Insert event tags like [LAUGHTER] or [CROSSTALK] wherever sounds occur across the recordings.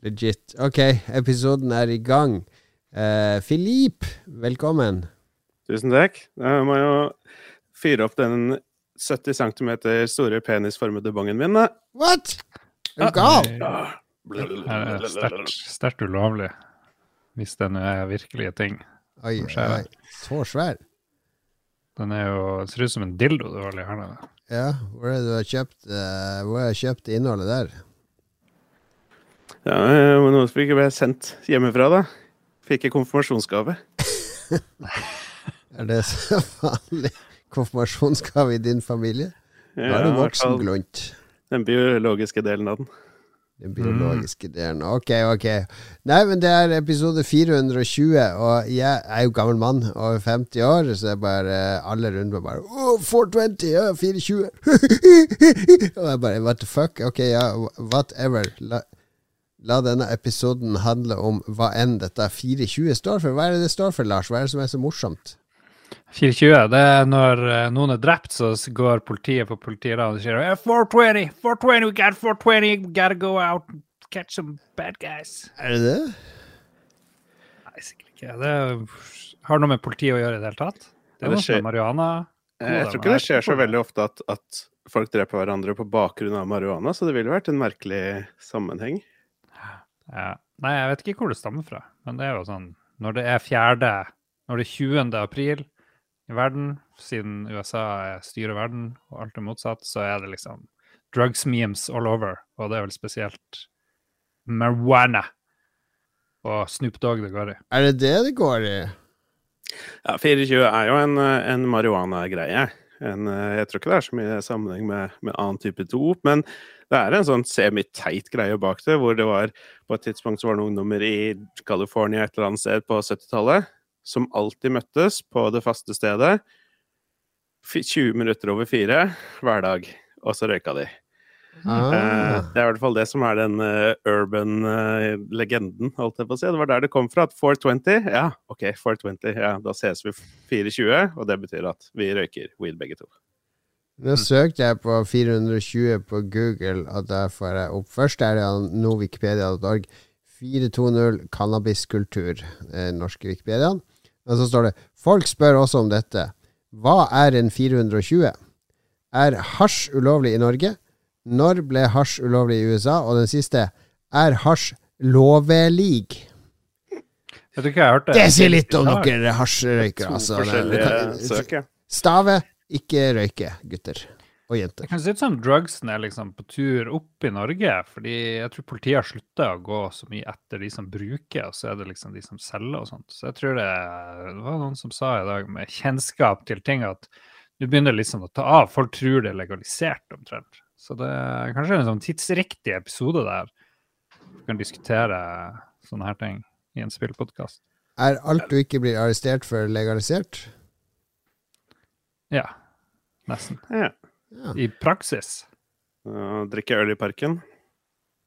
Legit. Ok, episoden er i gang. Uh, Filip, velkommen. Tusen takk. Jeg må jo fyre opp den 70 cm store penisformede bongen min, da. What? Er du gal? Sterkt sterkt ulovlig. Hvis den er virkelige ting. Oi, oi. Så svær. Den er jo, ser ut som en dildo du har i hånda. Ja, hvor er det du har kjøpt uh, Hvor har kjøpt innholdet der? Ja, men var noe som ikke ble sendt hjemmefra, da. Fikk jeg konfirmasjonsgave. Er det så vanlig konfirmasjonsgave i din familie? Da er du voksen glunt voksenglunt. Den biologiske delen av den. Den biologiske delen. Ok, ok. Nei, men det er episode 420, og jeg er jo gammel mann over 50 år, så er bare alle rundt meg bare oh, 420, ja, 420. [LAUGHS] og jeg bare What the fuck? Ok, ja, whatever. La, la denne episoden handle om hva enn dette 420 står for. Hva er det det står for, Lars? Hva er det som er så morsomt? 420, det er når eh, noen er drept, så går politiet på politiraden og sier «Eh, 420, 420, we got 420, we gotta go out and catch some bad guys. Er det det? Nei, sikkert ikke. Det har noe med politiet å gjøre i det hele tatt. Det er det noe som skjer- er marihuana. Jeg tror ikke det skjer så veldig ofte at, at folk dreper hverandre på bakgrunn av marihuana, så det ville vært en merkelig sammenheng. Ja. Nei, jeg vet ikke hvor det stammer fra, men det er jo sånn Når det er fjerde Når det er 20. april i verden, siden USA er- styrer verden, og alt er motsatt, så er det liksom drugs memes all over, og det er vel spesielt marijuana og Snoop Dogg det går i. Er det det det går i? Ja, 24 er jo en, eh, en marihuana-greie. En, eh, Jeg tror ikke det er så mye sammenheng med, med annen type dop, men det er en sånn semi-teit greie bak det, hvor det var på et tidspunkt så var det ungdommer i California et eller annet sted på 70-tallet som alltid møttes på det faste stedet. 20 minutter over fire hver dag, og så røyka de. Eh, Ah. Det er i hvert fall det som er den eh, urban eh, legenden, holdt jeg på å si. Det var der det kom fra. At 420, ja, OK, 420, ja, da ses vi 420, og det betyr at vi røyker weed begge to. Nå søkte jeg på 420 på Google, og da får jeg opp Først er det nowikipedia.org. 420 cannabiskultur, norske Wikipediaen. Og så står det Folk spør også om dette. Hva er en 420? Er hasj ulovlig i Norge? Når ble hasj ulovlig i USA? Og den siste Er hasj lovlig? Vet du hva jeg har hørt Det Det sier litt om noen dere hasjrøykere, altså. Det- det kan- Stave, ikke røyke, gutter og jenter. Det kan se ut som drugsen er liksom på tur opp i Norge, fordi jeg tror politiet har slutta å gå så mye etter de som bruker, og så er det liksom de som selger og sånt. Så jeg tror det, det var noen som sa i dag med kjennskap til ting at du begynner liksom å ta av. Folk tror det er legalisert omtrent. Så det er kanskje en sånn tidsriktig episode der. Vi kan diskutere sånne her ting i en spillpodkast. Er alt du ikke blir arrestert for, legalisert? Ja, nesten. ja. I praksis. Og drikke øl i parken.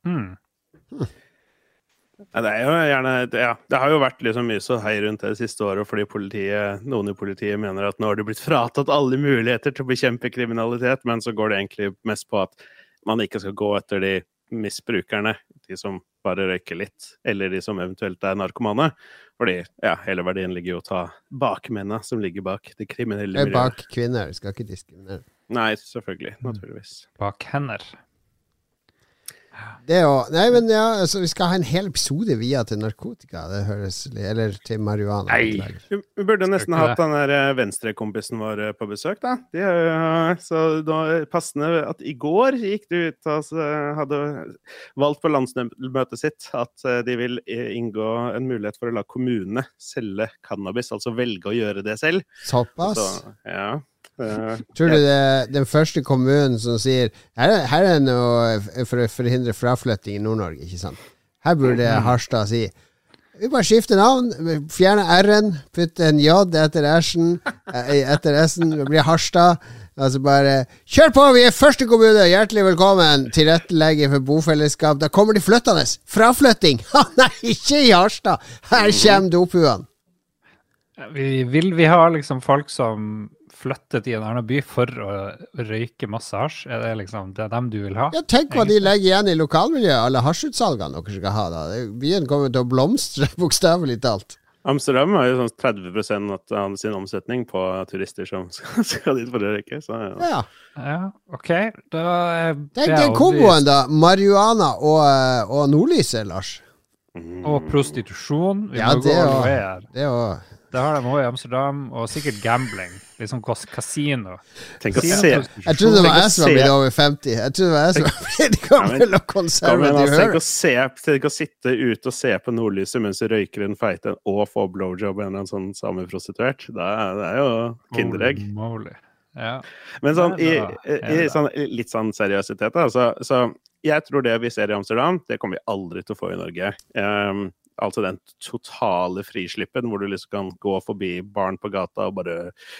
Hmm. Ja, det er jo gjerne ja, Det har jo vært liksom mye så hei rundt det det siste året fordi politiet, noen i politiet mener at nå har de blitt fratatt alle muligheter til å bekjempe kriminalitet, men så går det egentlig mest på at man ikke skal gå etter de misbrukerne, de som bare røyker litt, eller de som eventuelt er narkomane. Fordi ja, hele verdien ligger jo å ta bakmennene som ligger bak det kriminelle er miljøet. bak kvinner, skal ikke diskriminere. Nei, selvfølgelig. Naturligvis. Bak hender. Det å Nei, men ja, altså, vi skal ha en hel episode via til narkotika. Det høres Eller til marihuana. Nei. Vi burde nesten hatt den der eh, venstrekompisen vår eh, på besøk, da. De, er så da passende at i går gikk du ut og altså, hadde valgt på landsmøtet sitt at eh, de vil eh, inngå en mulighet for å la kommunene selge cannabis, altså velge å gjøre det selv. Såpass? Så, ja. [LAUGHS] Tror du det er den første kommunen som sier Her er, her er noe for å forhindre fraflytting i Nord-Norge, ikke sant? Her burde Harstad si vi bare skifter navn, fjerne R-en, putte en J etter S-en, eh, etter S-en, det blir Harstad. Altså bare Kjør på, vi er første kommune! Hjertelig velkommen! Tilrettelegger for bofellesskap. Da kommer de flyttende! Fraflytting! [LAUGHS] Nei, ikke i Harstad! Her kommer dophuene! Vi, vil vi ha liksom folk som flyttet i en annen by for å røyke masse hasj? Er det liksom det er dem du vil ha? Ja, tenk hva de legger igjen i lokalmiljøet, alle hasjutsalgene dere skal ha. da. Byen kommer til å blomstre, [LAUGHS] bokstavelig talt. Amsterdam har jo sånn 30% av sin omsetning på turister som [LAUGHS] skal, skal dit for å røyke. Så ja. Ja. Ja, OK. Da er Tenk den komboen, da. Marihuana og, eh, og nordlyset, Lars. Mm. Og prostitusjon. Vi Ja, må det gå all way her. Det Det har de òg i Amsterdam, og sikkert gambling. Liksom kas kasino. Tenk å se. Jeg trodde det var jeg som var blitt over 50. Jeg trodde det var jeg som var blitt gammel og konservativ. altså, tenk, å se, tenk å sitte ute og se på nordlyset mens du røyker en feite og får blowjob av en eller annen sånn sameprostituert. Det er, det er jo kinderegg. Holy moly. Ja. Men sånn, i, i, i sånn, litt sånn seriøsitet, da. Så, så jeg tror det vi ser i Amsterdam, det kommer vi aldri til å få i Norge. Ehm, altså den totale frislippen hvor du liksom kan gå forbi barn på gata og bare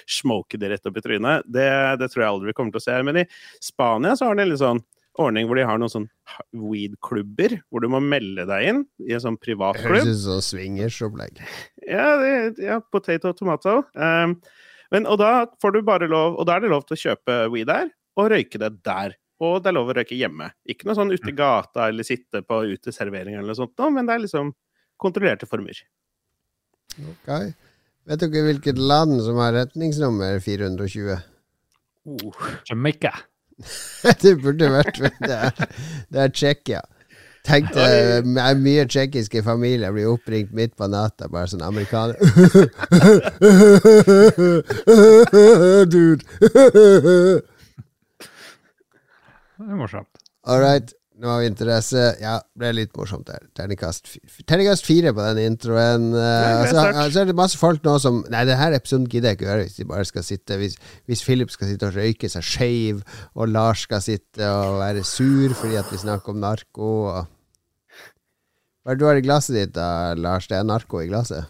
smoke det rett opp i trynet. Det, det tror jeg aldri vi kommer til å se. Men i Spania så har de litt sånn ordning hvor de har noen sånn weed-klubber, hvor du må melde deg inn i en sånn privat klubb. høres ut som swingersopplegg. Ja, det, ja potato tomato. Um, men, og da får du bare lov Og da er det lov til å kjøpe weed der, og røyke det der. Og det er lov å røyke hjemme. Ikke noe sånn ute i gata eller sitte på uteservering eller noe sånt, men det er liksom kontrollerte former. Ok. Vet dere hvilket land som har retningsnummer 420? Jamaica. [LAUGHS] det burde vært Det er, det er Tsjekkia. Tenk deg mye tsjekkiske familier blir oppringt midt på natta, bare sånn amerikaner [LAUGHS] Dude. Det er morsomt. All right. Nå har vi interesse. Ja, ble litt morsomt der. Terningkast, terningkast fire på den introen. Uh, det er så, sterkt. så er det masse folk nå som Nei, denne episoden gidder jeg ikke høre hvis de bare skal sitte Hvis, hvis Philip skal sitte og røyke seg skeiv, og Lars skal sitte og være sur fordi at vi snakker om narko og Hva er det du har i glasset ditt da, Lars? Det er narko i glasset?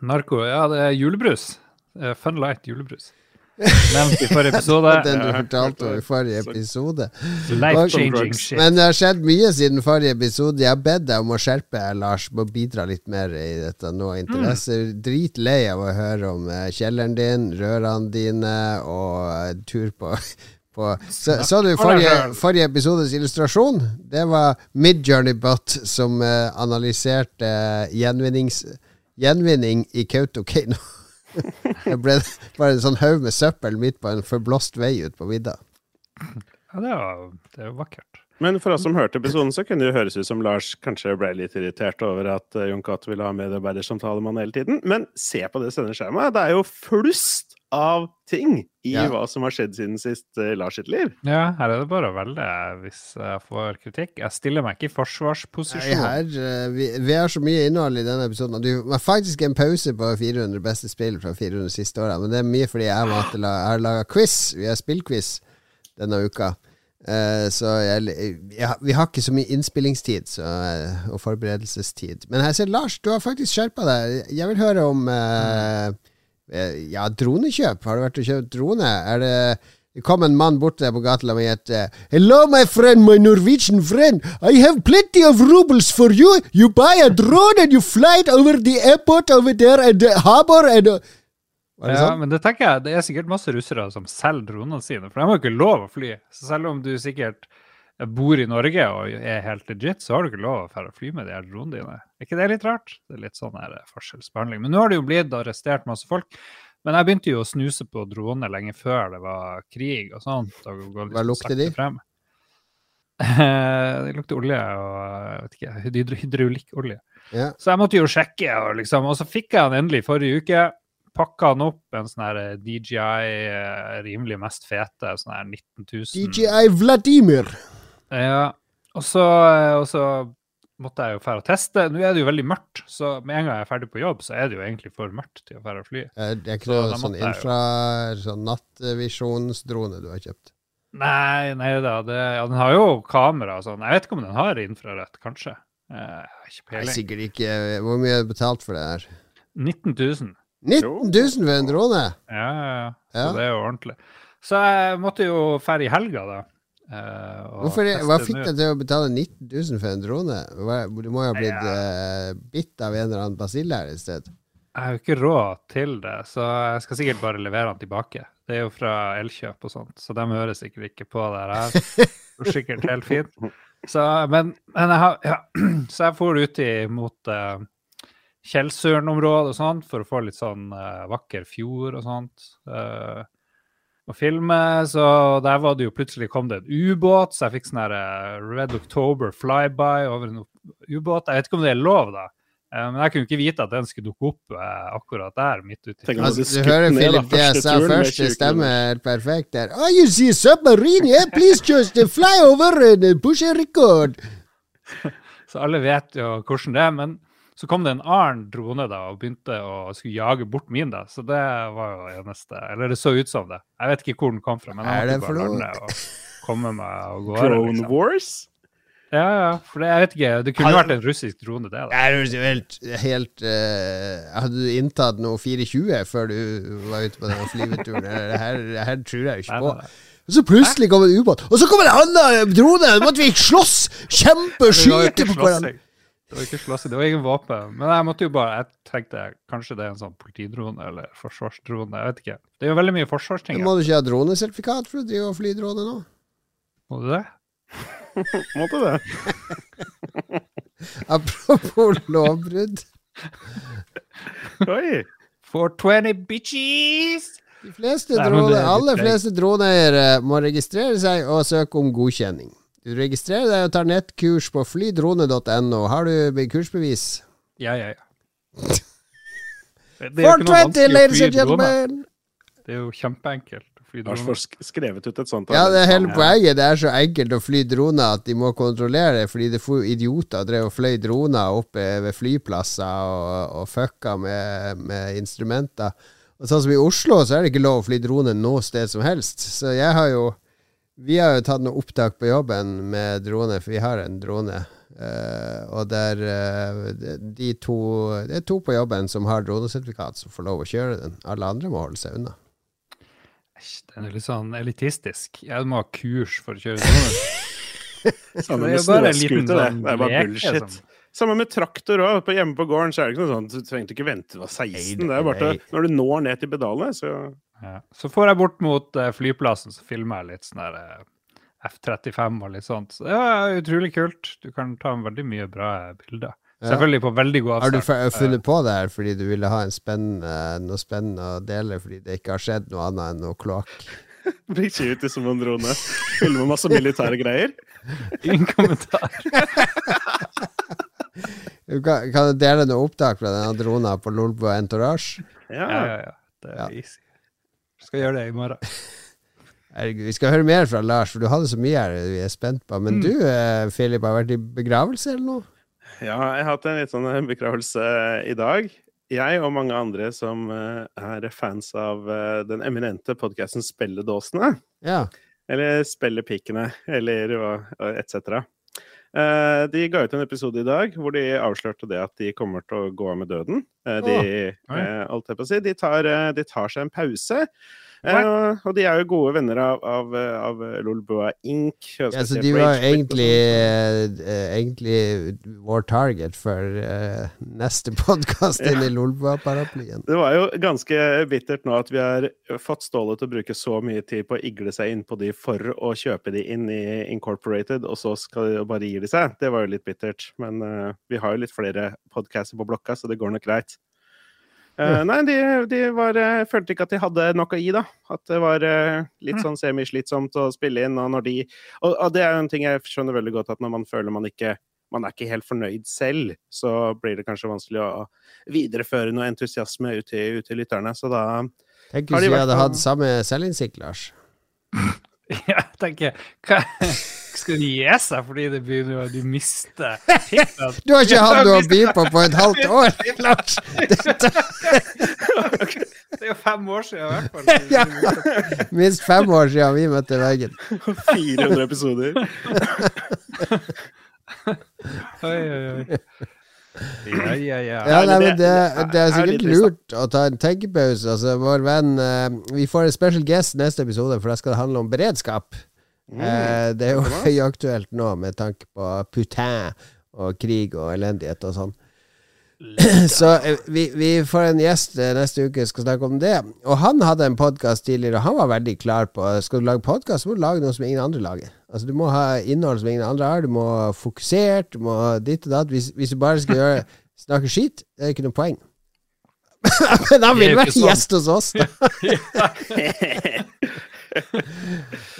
Narko, ja, det er julebrus. Funlight Fun Light julebrus. [LAUGHS] Nevnt i forrige episode. Den du fortalte om i forrige episode. Shit. Men det har skjedd mye siden forrige episode. Jeg har bedt deg om å skjerpe Lars. Må bidra litt mer i dette nå. Interesse. Dritlei av å høre om eh, kjelleren din, rørene dine og eh, tur på, [LAUGHS] så, så du forrige, forrige episodes illustrasjon? Det var Midjourneybot som eh, analyserte gjenvinning i Kautokeino. [LAUGHS] det ble bare en sånn haug med søppel midt på en forblåst vei ut på vidda. Ja, det jo, det var vakkert. Men for oss som hørte episoden, så kunne det jo høres ut som Lars kanskje ble litt irritert over at uh, Jon Cato ville ha medarbeidersamtale med han hele tiden. Men se på det sendeskjemaet. Det er jo flust av ting i Ja. hva som har skjedd siden sist uh, Lars sitt liv. Ja, her er det bare å velge hvis jeg får kritikk. Jeg stiller meg ikke i Nei, her, eh, vi, vi har så mye innhold i denne episoden. Du var faktisk en pause på 400 beste spill fra 400 siste åra. Men det er mye fordi jeg måtte la, jeg har laga quiz. Vi har spillquiz denne uka. Eh, så jeg, jeg, vi har ikke så mye innspillingstid så, og forberedelsestid. Men jeg ser Lars, du har faktisk skjerpa deg. Jeg vil høre om eh, ja, dronekjøp. Har du vært og kjøpt drone? Er det det kom en mann bort der på gata og het Hello, my friend, my Norwegian friend. I have plenty of rubles for you. You buy a drone and you fly it over the airport over there and the harbor and uh, det Ja, sånn? men det tenker jeg, det er sikkert masse russere som selger dronene sine, for de har jo ikke lov å fly. Så selv om du sikkert bor i Norge og er helt legit, så har du ikke lov å fly med de her dronene dine. Er ikke det litt rart? Det er litt sånn her forskjellsbehandling. Men nå har det jo blitt arrestert masse folk. Men jeg begynte jo å snuse på droner lenge før det var krig og sånt. Og gå litt Hva lukter de? Frem. [LAUGHS] det lukter olje og jeg vet ikke, hydraulikkolje. Ja. Så jeg måtte jo sjekke, og, liksom, og så fikk jeg den endelig forrige uke. Pakka den opp, en sånn her DJI eh, rimelig mest fete, sånn her 19 000. DJI Vladimir. Ja, og så, og så måtte jeg jo fære og teste. Nå er det jo veldig mørkt, så med en gang jeg er ferdig på jobb, så er det jo egentlig for mørkt til å fære og fly. Eh, Det er ikke noe så sånn infra sånn nattvisjonsdrone du har kjøpt? Nei, nei da, det, ja, den har jo kamera og sånn. Jeg vet ikke om den har infrarødt, kanskje. Eh, Jeg har ikke peiling. sikkert ikke. Hvor mye er det betalt for det her? 19 000. 19 000 for en drone! Ja, ja, ja. Så Ja. det er jo ordentlig. Så jeg måtte jo fære i helga, da. Eh, Hvorfor, det- hva fikk deg til å betale 19 000 for en drone? Du må jo ha blitt ja. uh, bitt av en eller annen basille her et sted. Jeg har jo ikke råd til det, så jeg skal sikkert bare levere den tilbake. Det er jo fra Elkjøp og sånt, så de hører sikkert ikke på det her. [LAUGHS] Sikkert helt fint. Så, men, men jeg har, ja. [CLEARS THROAT] så jeg for ut i, mot uh, Tjeldsøren-området og sånt for å få litt sånn uh, vakker fjord og sånt. Uh, og filme, så der var det jo plutselig kom det en ubåt, så jeg fikk sånn her Red October flyby over en ubåt. Jeg vet ikke om det er lov, da. Men jeg kunne ikke vite at den skulle dukke opp eh, akkurat der. midt ute. Altså, du hører Philip det jeg sa først, det stemmer perfekt der. Oh, you see submarine, yeah, please just fly over and push a record. [LAUGHS] så alle vet jo hvordan det er. Men så kom det en annen drone da, og begynte å skulle jage bort min. da, Så det var jo eneste Eller det så ut som det. Jeg vet ikke hvor den kom fra, men jeg måtte bare lande og komme meg av gårde. Drone liksom. Wars? Ja, ja. For det, jeg vet ikke, det kunne vært en russisk drone, det. da. Det høres jo helt, helt uh, Hadde du inntatt noe 420 før du var ute på den flyveturen? Det her, det her tror jeg ikke på. Og så plutselig kom en ubåt, og så kom en annen drone! Da måtte vi slåss! Kjempe, skyte på hverandre. Det var ikke slåssing, det var ingen våpen. Men jeg måtte jo bare, jeg tenkte kanskje det er en sånn politidrone eller forsvarsdrone. Jeg vet ikke. Det er jo veldig mye forsvarsting. Men må du ikke ha dronesertifikat for å drive og fly drone nå? Må du det? [LAUGHS] Måtte det. [LAUGHS] Apropos lovbrudd. Oi. 420 bitches! De fleste drone, aller fleste droneeiere må registrere seg og søke om godkjenning. Du registrerer deg og tar nettkurs på flydrone.no. Har du kursbevis? Ja, ja, ja. [LAUGHS] 420, ladies and gentlemen! Det er jo kjempeenkelt. Lars får skrevet ut et sånt. Ja, det er hele poenget. Det er så enkelt å fly droner at de må kontrollere det, fordi det får idioter drev og fløy droner oppe ved flyplasser og, og fucka med, med instrumenter. Og sånn som i Oslo, så er det ikke lov å fly drone noe sted som helst. Så jeg har jo vi har jo tatt noe opptak på jobben med drone, for vi har en drone. Uh, og der uh, de to Det er to på jobben som har dronesertifikat, som får lov å kjøre den. Alle andre må holde seg unna. Den er litt sånn elitistisk. Jeg må ha kurs for å kjøre drone. [LAUGHS] Samme med snøscooter, det. Sånn det er bare bullshit. Som. Samme med traktor òg. Hjemme på gården så er det ikke noe sånt. Du trengte ikke vente til du var 16. Det er bare til, når du når ned til pedalene, så ja. Så får jeg bort mot uh, flyplassen, så filmer jeg litt sånn der uh, F-35 og litt sånt. Så det er utrolig kult. Du kan ta veldig mye bra bilder. Ja. Selvfølgelig på veldig god avstand. Har du funnet på det her fordi du ville ha spennende, noe spennende å dele, fordi det ikke har skjedd noe annet enn noe kloakk? [LAUGHS] Blir ikke ut som en drone. Filmer masse militære greier. Ingen kommentar. [LAUGHS] kan, kan, du dele noe opptak fra denne dronen på Lolbo Entourage? Ja, ja, ja. Det er ja. easy. Skal gjøre det i morgen. [LAUGHS] Herregud, vi skal høre mer fra Lars, for du hadde så mye her vi er spent på. Men mm. du, Filip, har vært i begravelse eller noe? Ja, jeg har hatt en litt sånn eh, begravelse i dag. Jeg og mange andre som eh, er fans av den eminente podkasten Spelledåsene. Ja. Eller Spellepikene, eller etc. De ga ut en episode i dag hvor de avslørte det at de kommer til å gå av med døden. De, oh, si, de, tar, de tar seg en pause. Uh, og de er jo gode venner av, av, av Lolbua Inc. Ja, så de var egentlig, uh, egentlig vår target for uh, neste [LAUGHS] podkast ja. i Lolbua-paraplyen. Det var jo ganske bittert nå at vi har fått Ståle til å bruke så mye tid på å igle seg inn på de for å kjøpe de inn i Incorporated, og så skal de bare gi de seg. Det var jo litt bittert. Men vi har jo litt flere podcaster på blokka, så det går nok greit. Uh, nei, de, de var, uh, følte ikke at de hadde nok å gi, da. At det var uh, litt sånn semislitsomt å spille inn. Og når de og, og, det er jo en ting jeg skjønner veldig godt, at når man føler man ikke man er ikke helt fornøyd selv, så blir det kanskje vanskelig å videreføre noe entusiasme ut til, ut til lytterne. Så da Tenk hvis vi hadde hatt samme selvinnsikt, Lars. [LAUGHS] Jeg tenker [LAUGHS] hva, Skal gi seg fordi det begynner å de mister [LAUGHS] Du har ikke hatt noe å by på på et halvt [LAUGHS] år, Lars! [LAUGHS] Det er jo fem år siden, i hvert fall. Ja. Minst fem år siden vi møtte veggen. 400 episoder. oi, oi, oi. Ja, ja, ja. ja nei, men det, det, er sikkert lurt å ta en tenkepause. Altså, vår venn uh, Vi får en special guest neste episode, for da skal det handle om beredskap. Mm, Eh, det er jo høyaktuelt [LAUGHS] nå med tanke på Putin og krig og elendighet og sånn. [CLEARS THROAT] Så eh, vi, vi får en gjest eh, neste uke skal snakke om det. Og han hadde en podkast tidligere, og han var veldig klar på Skal du lage podkast, må du lage noe som ingen andre lager. Altså Du må ha innhold som ingen andre har. Du må ha fokusert, du må ha ditt og datt. Hvis, hvis du bare skal gjøre [LAUGHS] snakke skit, det er ikke noe poeng. [LAUGHS] Men han ville vært sånn. gjest hos oss, da.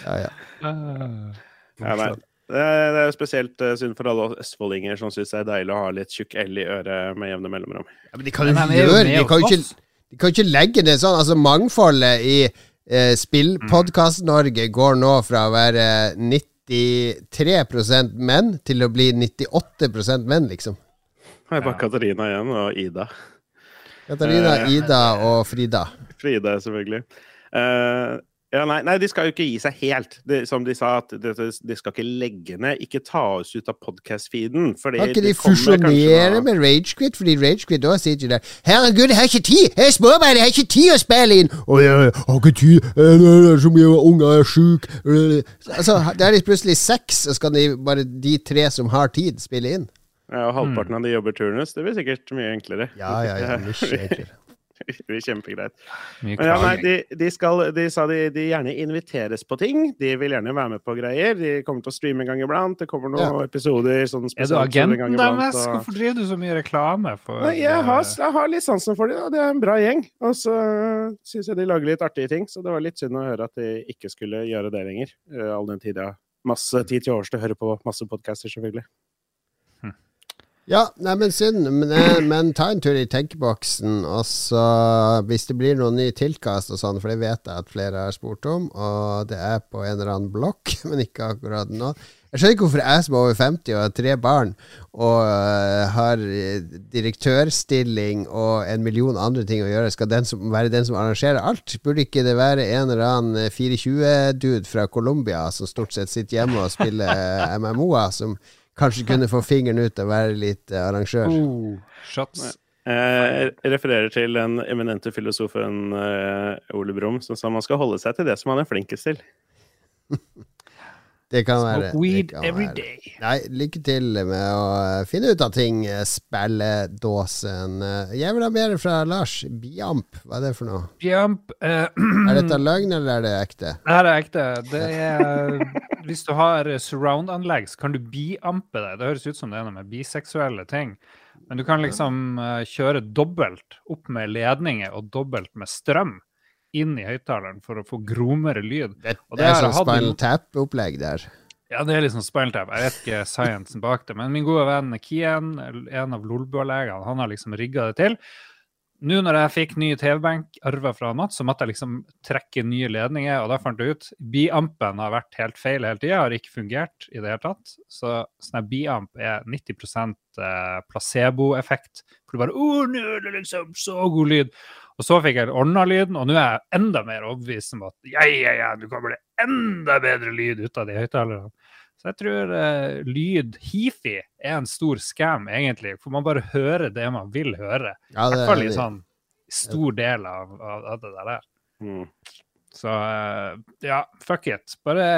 Ja, ja. Ja, nei. Det er, det er spesielt eh, synd for alle østfoldinger som syns det er deilig å ha litt tjukk L i øret med jevne mellomrom. Ja, men de kan jo gjøre De kan jo ikke, de kan jo ikke legge det sånn. Altså, mangfoldet i eh, Spillpodkast-Norge går nå fra å være 93% menn til å bli 98 menn, liksom. Her er bare Katarina igjen, og Ida. Katarina, Eh. Ida og Frida. Frida, selvfølgelig. Eh, ja, nei, nei, de skal jo ikke gi seg helt. Det, som de sa, at de, de skal ikke legge ned. Ikke ta oss ut av podcast-feeden. Kan ikke de fusjonere med Ragequit? Fordi Ragequit da sitter ikke der Herregud, jeg har ikke tid! Jeg er småbarn, jeg har ikke tid å spille inn! Å, jeg har ikke tid, Eh, det er så mye unger, er sjuk Eh, Altså, da er de plutselig seks, og skal de bare de tre som har tid, spille inn? Ja, og halvparten av de jobber turnus. Det blir sikkert mye enklere. Ja, ja, ja. Mye [LAUGHS] enklere. [LAUGHS] Det blir kjempegreit. Men ja, nei, de, de, skal, de sa de, de gjerne inviteres på ting. De vil gjerne være med på greier. De kommer til å streame en gang iblant. Det kommer noen episoder sånn Er du agenten deres? og- Hvorfor driver du så mye reklame for Nei, jeg, har, eh, jeg har litt sansen for dem, og det er en bra gjeng. Og så syns jeg de lager litt artige ting, så det var litt synd å høre at de ikke skulle gjøre det lenger. eh, All den tida. masse tid til overs til å høre på masse podcaster, selvfølgelig. Ja, nei, men synd. Men, eh, men ta en tur i tenkeboksen, og så hvis det blir noen ny tilkast og sånn, for det vet jeg at flere har spurt om, og det er på en eller annen blokk, [LAUGHS] men ikke akkurat nå. Jeg skjønner ikke hvorfor jeg som er over 50 og har tre barn, og uh, har eh, direktørstilling og en million andre ting å gjøre, skal den som, være den som arrangerer alt? Burde ikke det være en eller annen eh, 420-dude fra Colombia som stort sett sitter hjemme og spiller eh, MMO-er, som kanskje kunne få fingeren ut og være litt eh, arrangør? oh, shots. Jeg refererer til den eminente filosofen eh, Ole Brumm, som sa man skal holde seg til det som han er flinkest til. [LAUGHS] Det kan være. Smoke weed kan every være. day. Nei, lykke til med å eh, finne ut av ting. eh, Spilledåsen. Eh, Jeg vil ha mer fra Lars. Biamp, hva er det for noe? Bjamp uh, Er dette [CLEARS THROAT] løgn, eller er det ekte? Det her er ekte. Det [LAUGHS] er Hvis du har surround-anlegg, så kan du biampe deg. Det høres ut som det er noe med biseksuelle ting. Men du kan liksom uh, kjøre dobbelt opp med ledninger og dobbelt med strøm inn i høyttaleren for å få gromere lyd. Det, det er sånn Spinal Tap-opplegg der. Ja, det er liksom sånn spinaltap. Jeg vet ikke sciencen bak det. Men min gode venn Kian, en av Lolbua-legene, han har liksom rigga det til. Nå når jeg fikk ny TV-benk arva fra Mats, så måtte jeg liksom trekke nye ledninger, og da fant jeg ut Biampen har vært helt feil hele tida, har ikke fungert i det hele tatt. Så sånn biamp er 90 eh, placeboeffekt. For du bare Å, nå er det liksom så god lyd. Og så fikk jeg ordna lyden, og nå er jeg enda mer overbevist om at ja, ja, ja, du kommer det enda bedre lyd ut av de høyttalerne. Så jeg tror eh, lyd, hifi, er en stor scam, egentlig. For man bare hører det man vil høre. Ja, I hvert fall i sånn stor del av, av, av det der. Mm. Så eh, ja, fuck it. Bare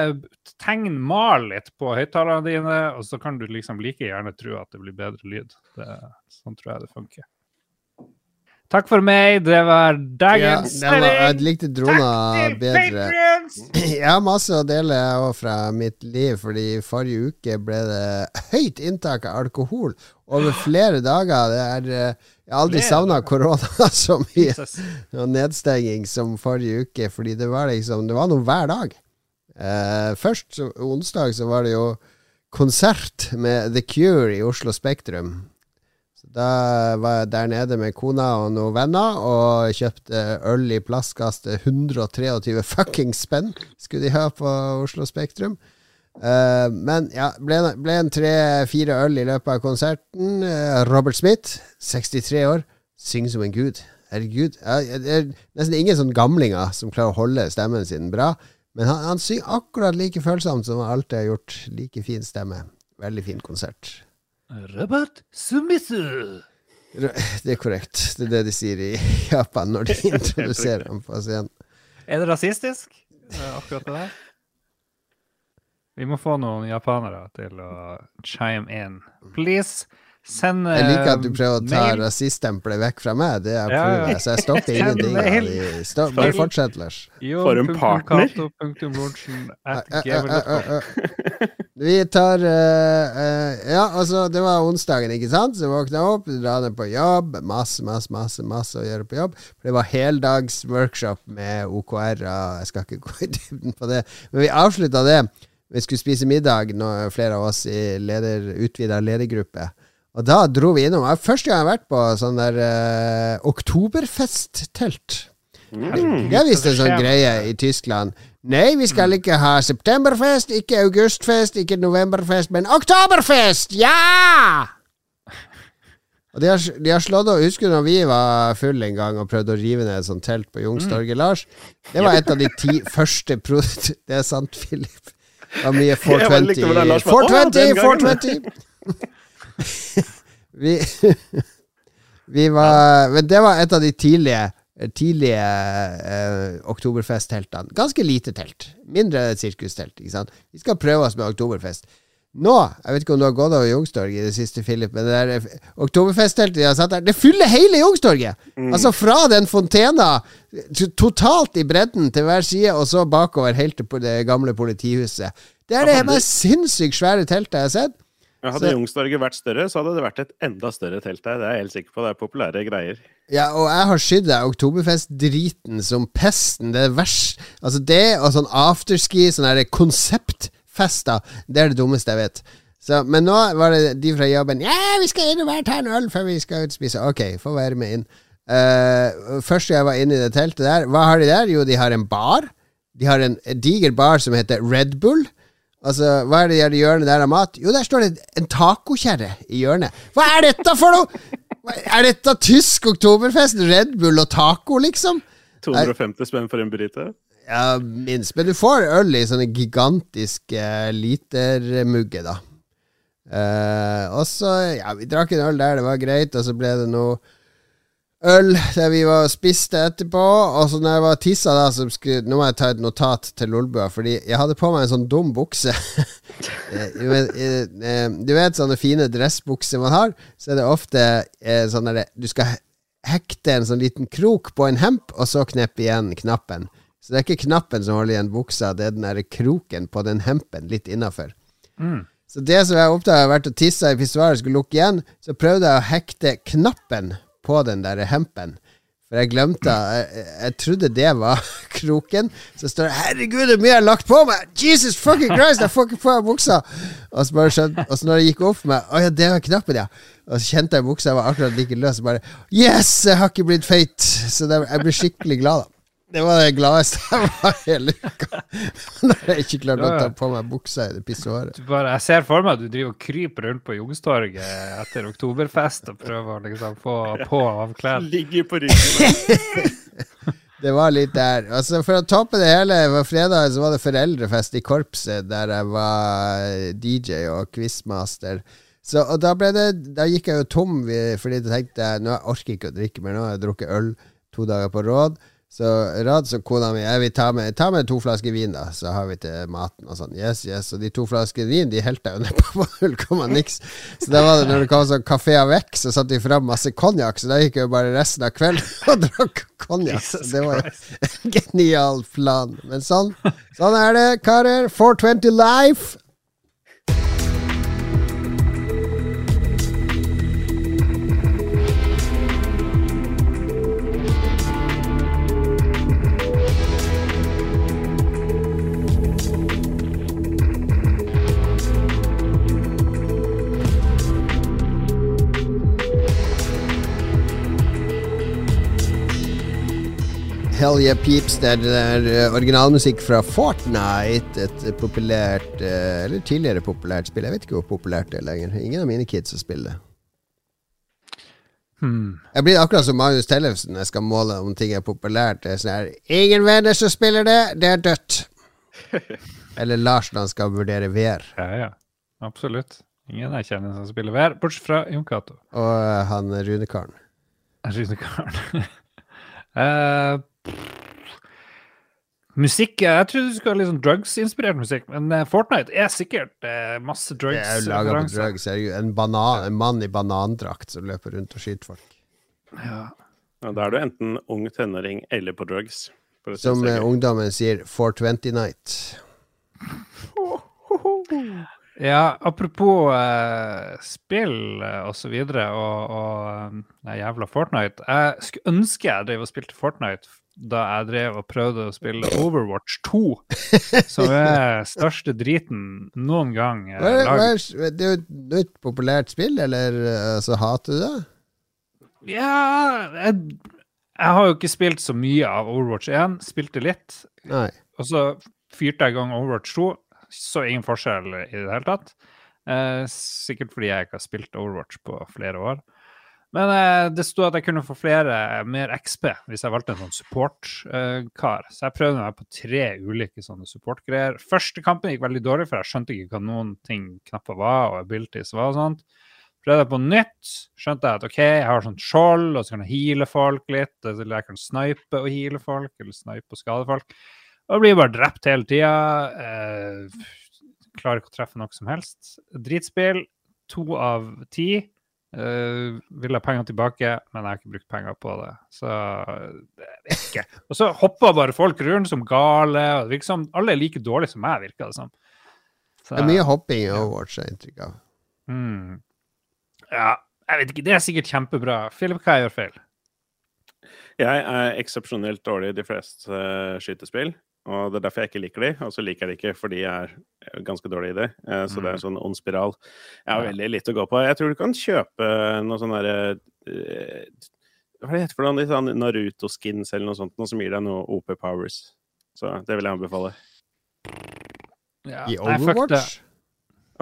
tegn, mal litt på høyttalerne dine, og så kan du liksom like gjerne tro at det blir bedre lyd. Det, sånn tror jeg det funker. Takk for meg. Det var dagens var, jeg likte drona bedre. [CLEARS THROAT] Jeg har masse å dele fra mitt liv, fordi forrige uke ble det høyt inntak av alkohol over [GASPS] flere dager. Det er, eh, jeg har aldri savna korona [LAUGHS] så mye. Og nedstenging som forrige uke, fordi det var liksom Det var noe hver dag. Uh, først onsdag så var det jo konsert med The Cure i Oslo Spektrum. Da var jeg der nede med kona og noen venner og kjøpte øl i plastkastet. 123 fucking spenn skulle de ha på Oslo Spektrum. Uh, men ja, ble, ble en tre-fire øl i løpet av konserten. Eh, Robert Smith, 63 år, synger som en gud. Herregud. Det er nesten ingen sånne gamlinger som klarer å holde stemmen sin bra. Men han, han synger akkurat like følsomt som han alltid har gjort. Like fin stemme. Veldig fin konsert. Robert Sumisu. Det er korrekt. Det er det de sier i Japan når de [LAUGHS] introduserer ham på scenen. Er det rasistisk, akkurat det der? Vi må få noen japanere til å chime in. Please Send Jeg liker at du eh, prøver å ta rasiststempelet vekk fra meg. Det er Ja, ja. så jeg stopper [LAUGHS] ingenting. Stopp, bare fortsett, Lars. For en partner. Vi tar uh, uh, Ja, altså, det var onsdagen, ikke sant? Så våkna jeg opp, dra ned på jobb. Masse, masse, masse masse å gjøre på jobb. For det var heldags workshop med OKR. og Jeg skal ikke gå i dybden på det. Men vi avslutta det. Vi skulle spise middag, når flere av oss i leder, utvida ledergruppe. Og da dro vi innom. Første gang jeg har vært på sånn der uh, oktoberfesttelt. Mm. Det er visst en sånn greie i Tyskland. Nei, vi skal ikke ha septemberfest, ikke augustfest, ikke novemberfest, men oktoberfest! Ja! Og de har, de har slått av Husker du når vi var fulle en gang og prøvde å rive ned et sånt telt på Youngstorget, Lars? Det var et av de ti [LAUGHS] første pro... [LAUGHS] Det er sant, Philip. Det var mye Jeg bare likte hvordan 420. Lars var, «Å, den 420, 420! [LAUGHS] vi, [LAUGHS] vi var Men det var et av de tidlige Tidlige eh, oktoberfestteltene. Ganske lite telt. Mindre sirkustelt. Ikke sant? Vi skal prøve oss med oktoberfest. Nå, jeg vet ikke om du har gått over Youngstorget i det siste, Philip, men det der eh, oktoberfestteltet de har satt der, det fyller hele Youngstorget! Altså fra den fontena, totalt i bredden til hver side, og så bakover helt til det gamle politihuset. Det er det mest sinnssykt svære teltet jeg har sett. Ja, Hadde Youngstorget vært større, så hadde det vært et enda større telt der. Det er jeg helt sikker på. Det er populære greier. Ja, og jeg har skydd deg oktoberfest-driten som pesten. Det er vers. Altså det og sånn afterski, sånne konseptfester, det er det dummeste jeg vet. Så, men nå var det de fra jobben Ja, vi skal inn og bare ta en øl før vi skal ut og spise. Ok, få være med inn. Uh, da jeg var inne i det teltet der, hva har de der? Jo, de har en bar. De har en, en diger bar som heter Red Bull. Altså, Hva er det i hjørnet der av mat? Jo, der står det en tacokjerre i hjørnet. Hva er dette for noe?! Er dette tysk oktoberfest? Red Bull og taco, liksom? 250 spenn for en burrito. Ja, minst. Men du får øl i sånne gigantiske litermugger, da. Uh, og så, ja, vi drakk en øl der, det var greit, og så ble det noe øl der vi var spiste etterpå. Og så når jeg var tissa, da, så skulle Nå må jeg ta et notat til Lolbua, fordi jeg hadde på meg en sånn dum bukse. [LAUGHS] Eh, du vet, eh, eh, du vet sånne fine dressbukser man har, så er det ofte sånn at Du skal hekte en sånn liten krok på en hemp, og så kneppe igjen knappen. Så det er ikke knappen som holder igjen buksa, det er den der kroken på den hempen litt innafor. Mm. Så det som jeg oppdaga, har vært å tisse i pissoaret, skulle lukke igjen, så prøvde jeg å hekte knappen på den der hempen. For jeg glemte jeg, jeg trodde det var [LAUGHS] kroken. Så står det 'Herregud, er mye jeg har lagt på meg!' Jesus fucking Christ, jeg får ikke på meg buksa! Og så, bare skjønte, og så når det gikk opp for meg 'Å ja, det var knappen, ja', og så kjente jeg buksa jeg var akkurat like løs, og bare 'Yes, jeg har ikke blitt feit!' Så det, jeg ble skikkelig glad, da. Det var det gladeste jeg var hele uka. [LAUGHS] Når jeg ikke klarte å ta på meg buksa i det pissoaret. Bare, jeg ser for meg at du driver og kryper rundt på Youngstorget etter oktoberfest og prøver å liksom få på og av klær. Ligger på ryggen. [LAUGHS] Det var litt der. Altså For å toppe det hele, var fredag så var det foreldrefest i korpset, der jeg var DJ og quizmaster. Så, og da ble det Da gikk jeg jo tom, fordi jeg tenkte nå jeg orker ikke å drikke mer. Nå har jeg drukket øl to dager på råd. Så rad og kona mi Jeg vil ta med, ta med to flasker vin, da, så har vi til maten og sånn. Yes, yes. Og de to flaskene vin De helte jeg jo ned på [LAUGHS] null komma niks. Så da var det når det kom sånn kafé avec, så satte de fram masse konjakk. Så da gikk jeg jo bare resten av kvelden [LAUGHS] og drakk konjakk. Det var [LAUGHS] en genial plan. Men sånn, sånn er det, karer. 420 life. Peeps, det er, eh, originalmusikk fra Fortnite. Et populært, eh, eller tidligere populært spill. Jeg vet ikke hvor populært det er lenger. Ingen av mine kids spiller det. Hmm. Jeg blir akkurat som Magnus Tellefsen jeg skal måle om ting er populært. Det er sånn her Ingen venner som spiller det, det er dødt. [LAUGHS] Eller Lars når han skal vurdere VR. Ja, ja. Absolutt. Ingen jeg kjenner som spiller VR, bortsett fra Jon Cato. Og eh, han Runekaren. [LAUGHS] Rynekaren. uh, [LAUGHS] Musikk Jeg trodde du skulle ha litt sånn drugs-inspirert musikk, men eh, Fortnite er sikkert eh, masse Det er jo laga på er jo en, banan, en mann i banandrakt som løper rundt og skyter folk. Ja. Ja, da er du enten ung tenåring eller på drugs. Som eh, ungdommen sier, 420 night. Ja, apropos eh, spill eh, og så videre, og, og eh, jævla Fortnite. Jeg skulle ønske jeg drev og spilte Fortnite da jeg drev og prøvde å spille Overwatch 2, som er største driten noen gang eh, laget. det er jo et populært spill, eller eh, så hater du det? Ja, jeg, jeg har jo ikke spilt så mye av Overwatch 1. Spilte litt, Nei. og så fyrte jeg i gang Overwatch 2. Så ingen forskjell i det hele tatt. Eh, sikkert fordi jeg ikke har spilt Overwatch på flere år. Men eh, det sto at jeg kunne få flere, mer XP, hvis jeg valgte en sånn support-kar. så jeg prøvde meg på tre ulike sånne support-greier. Første kampen gikk veldig dårlig, for jeg skjønte ikke hva noen ting knapper var, og abilities var og sånt. Prøvde jeg på nytt, skjønte jeg at OK, jeg har sånn skjold, og så kan jeg heale folk litt. Eller jeg kan snipe og heale folk, eller snipe og skade folk. Og blir bare drept hele tida. Eh, klarer ikke å treffe noe som helst. Dritspill. To av ti. Eh, vil ha penger tilbake, men jeg har ikke brukt penger på det. Så det er ikke. Og så hopper bare folk rundt som gale. og det som Alle er like dårlige som meg, virker det som. Så, Det er mye hopping i Overwatch, har jeg inntrykk av. mm. Ja, jeg vet ikke. Det er sikkert kjempebra. Philip, hva jeg gjør feil? Jeg er eksepsjonelt dårlig i de fleste uh, skytespill. Og det er derfor jeg ikke liker de, og så liker jeg de ikke fordi jeg er eh, ganske dårlig i det. Eh, Så det er en sånn ond spiral. Jeg har veldig lite å gå på. Jeg tror du kan kjøpe noe sånn derre eh, Hva heter det for noe? Sånn Naruto-skins eller noe sånt, noe som gir deg noe OP powers. Så det vil jeg anbefale. Ja, I nei. Overwatch? Ja,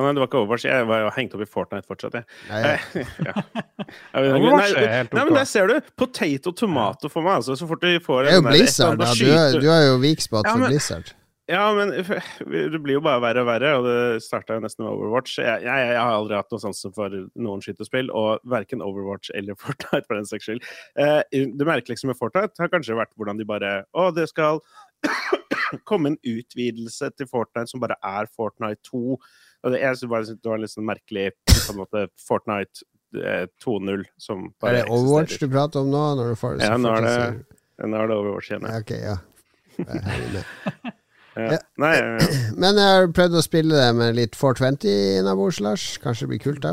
men det var ikke Overwatch. Jeg var jo hengt opp i Fortnite fortsatt, jeg. Nei, ja. [LAUGHS] [LAUGHS] Ja, men- Overwatch nei, er helt Nei, men der ser du! Potato tomato for meg, altså. Så fort du får det er jo der- Blizzard, da. Du, er, du er jo weak spot Ja, for Blizzard. Ja, men det blir jo bare verre og verre, og det starta jo nesten med Overwatch. Jeg, jeg, jeg har aldri hatt noe sansen for noen skytespill, og verken Overwatch eller [LAUGHS] Fortnite for den saks skyld. Eh, det merkeligste med Fortnite har kanskje vært hvordan de bare Å, det skal [COUGHS] komme en utvidelse til Fortnite som bare er Fortnite 2. Og det, jeg synes bare det var en litt sånn merkelig på en måte Fortnite eh, 2.0 som Er det Overwatch eksisterer. du prater om nå? Når du får, Ja, nå er det- Nå er det Overwatch igjen. Ja, ja. Ok, ja. [LAUGHS] Ja. Ja. Nei, eh, [CLEARS THROAT] Men jeg har prøvd å spille det med litt 420 innabords, Lars. Kanskje det blir kult da?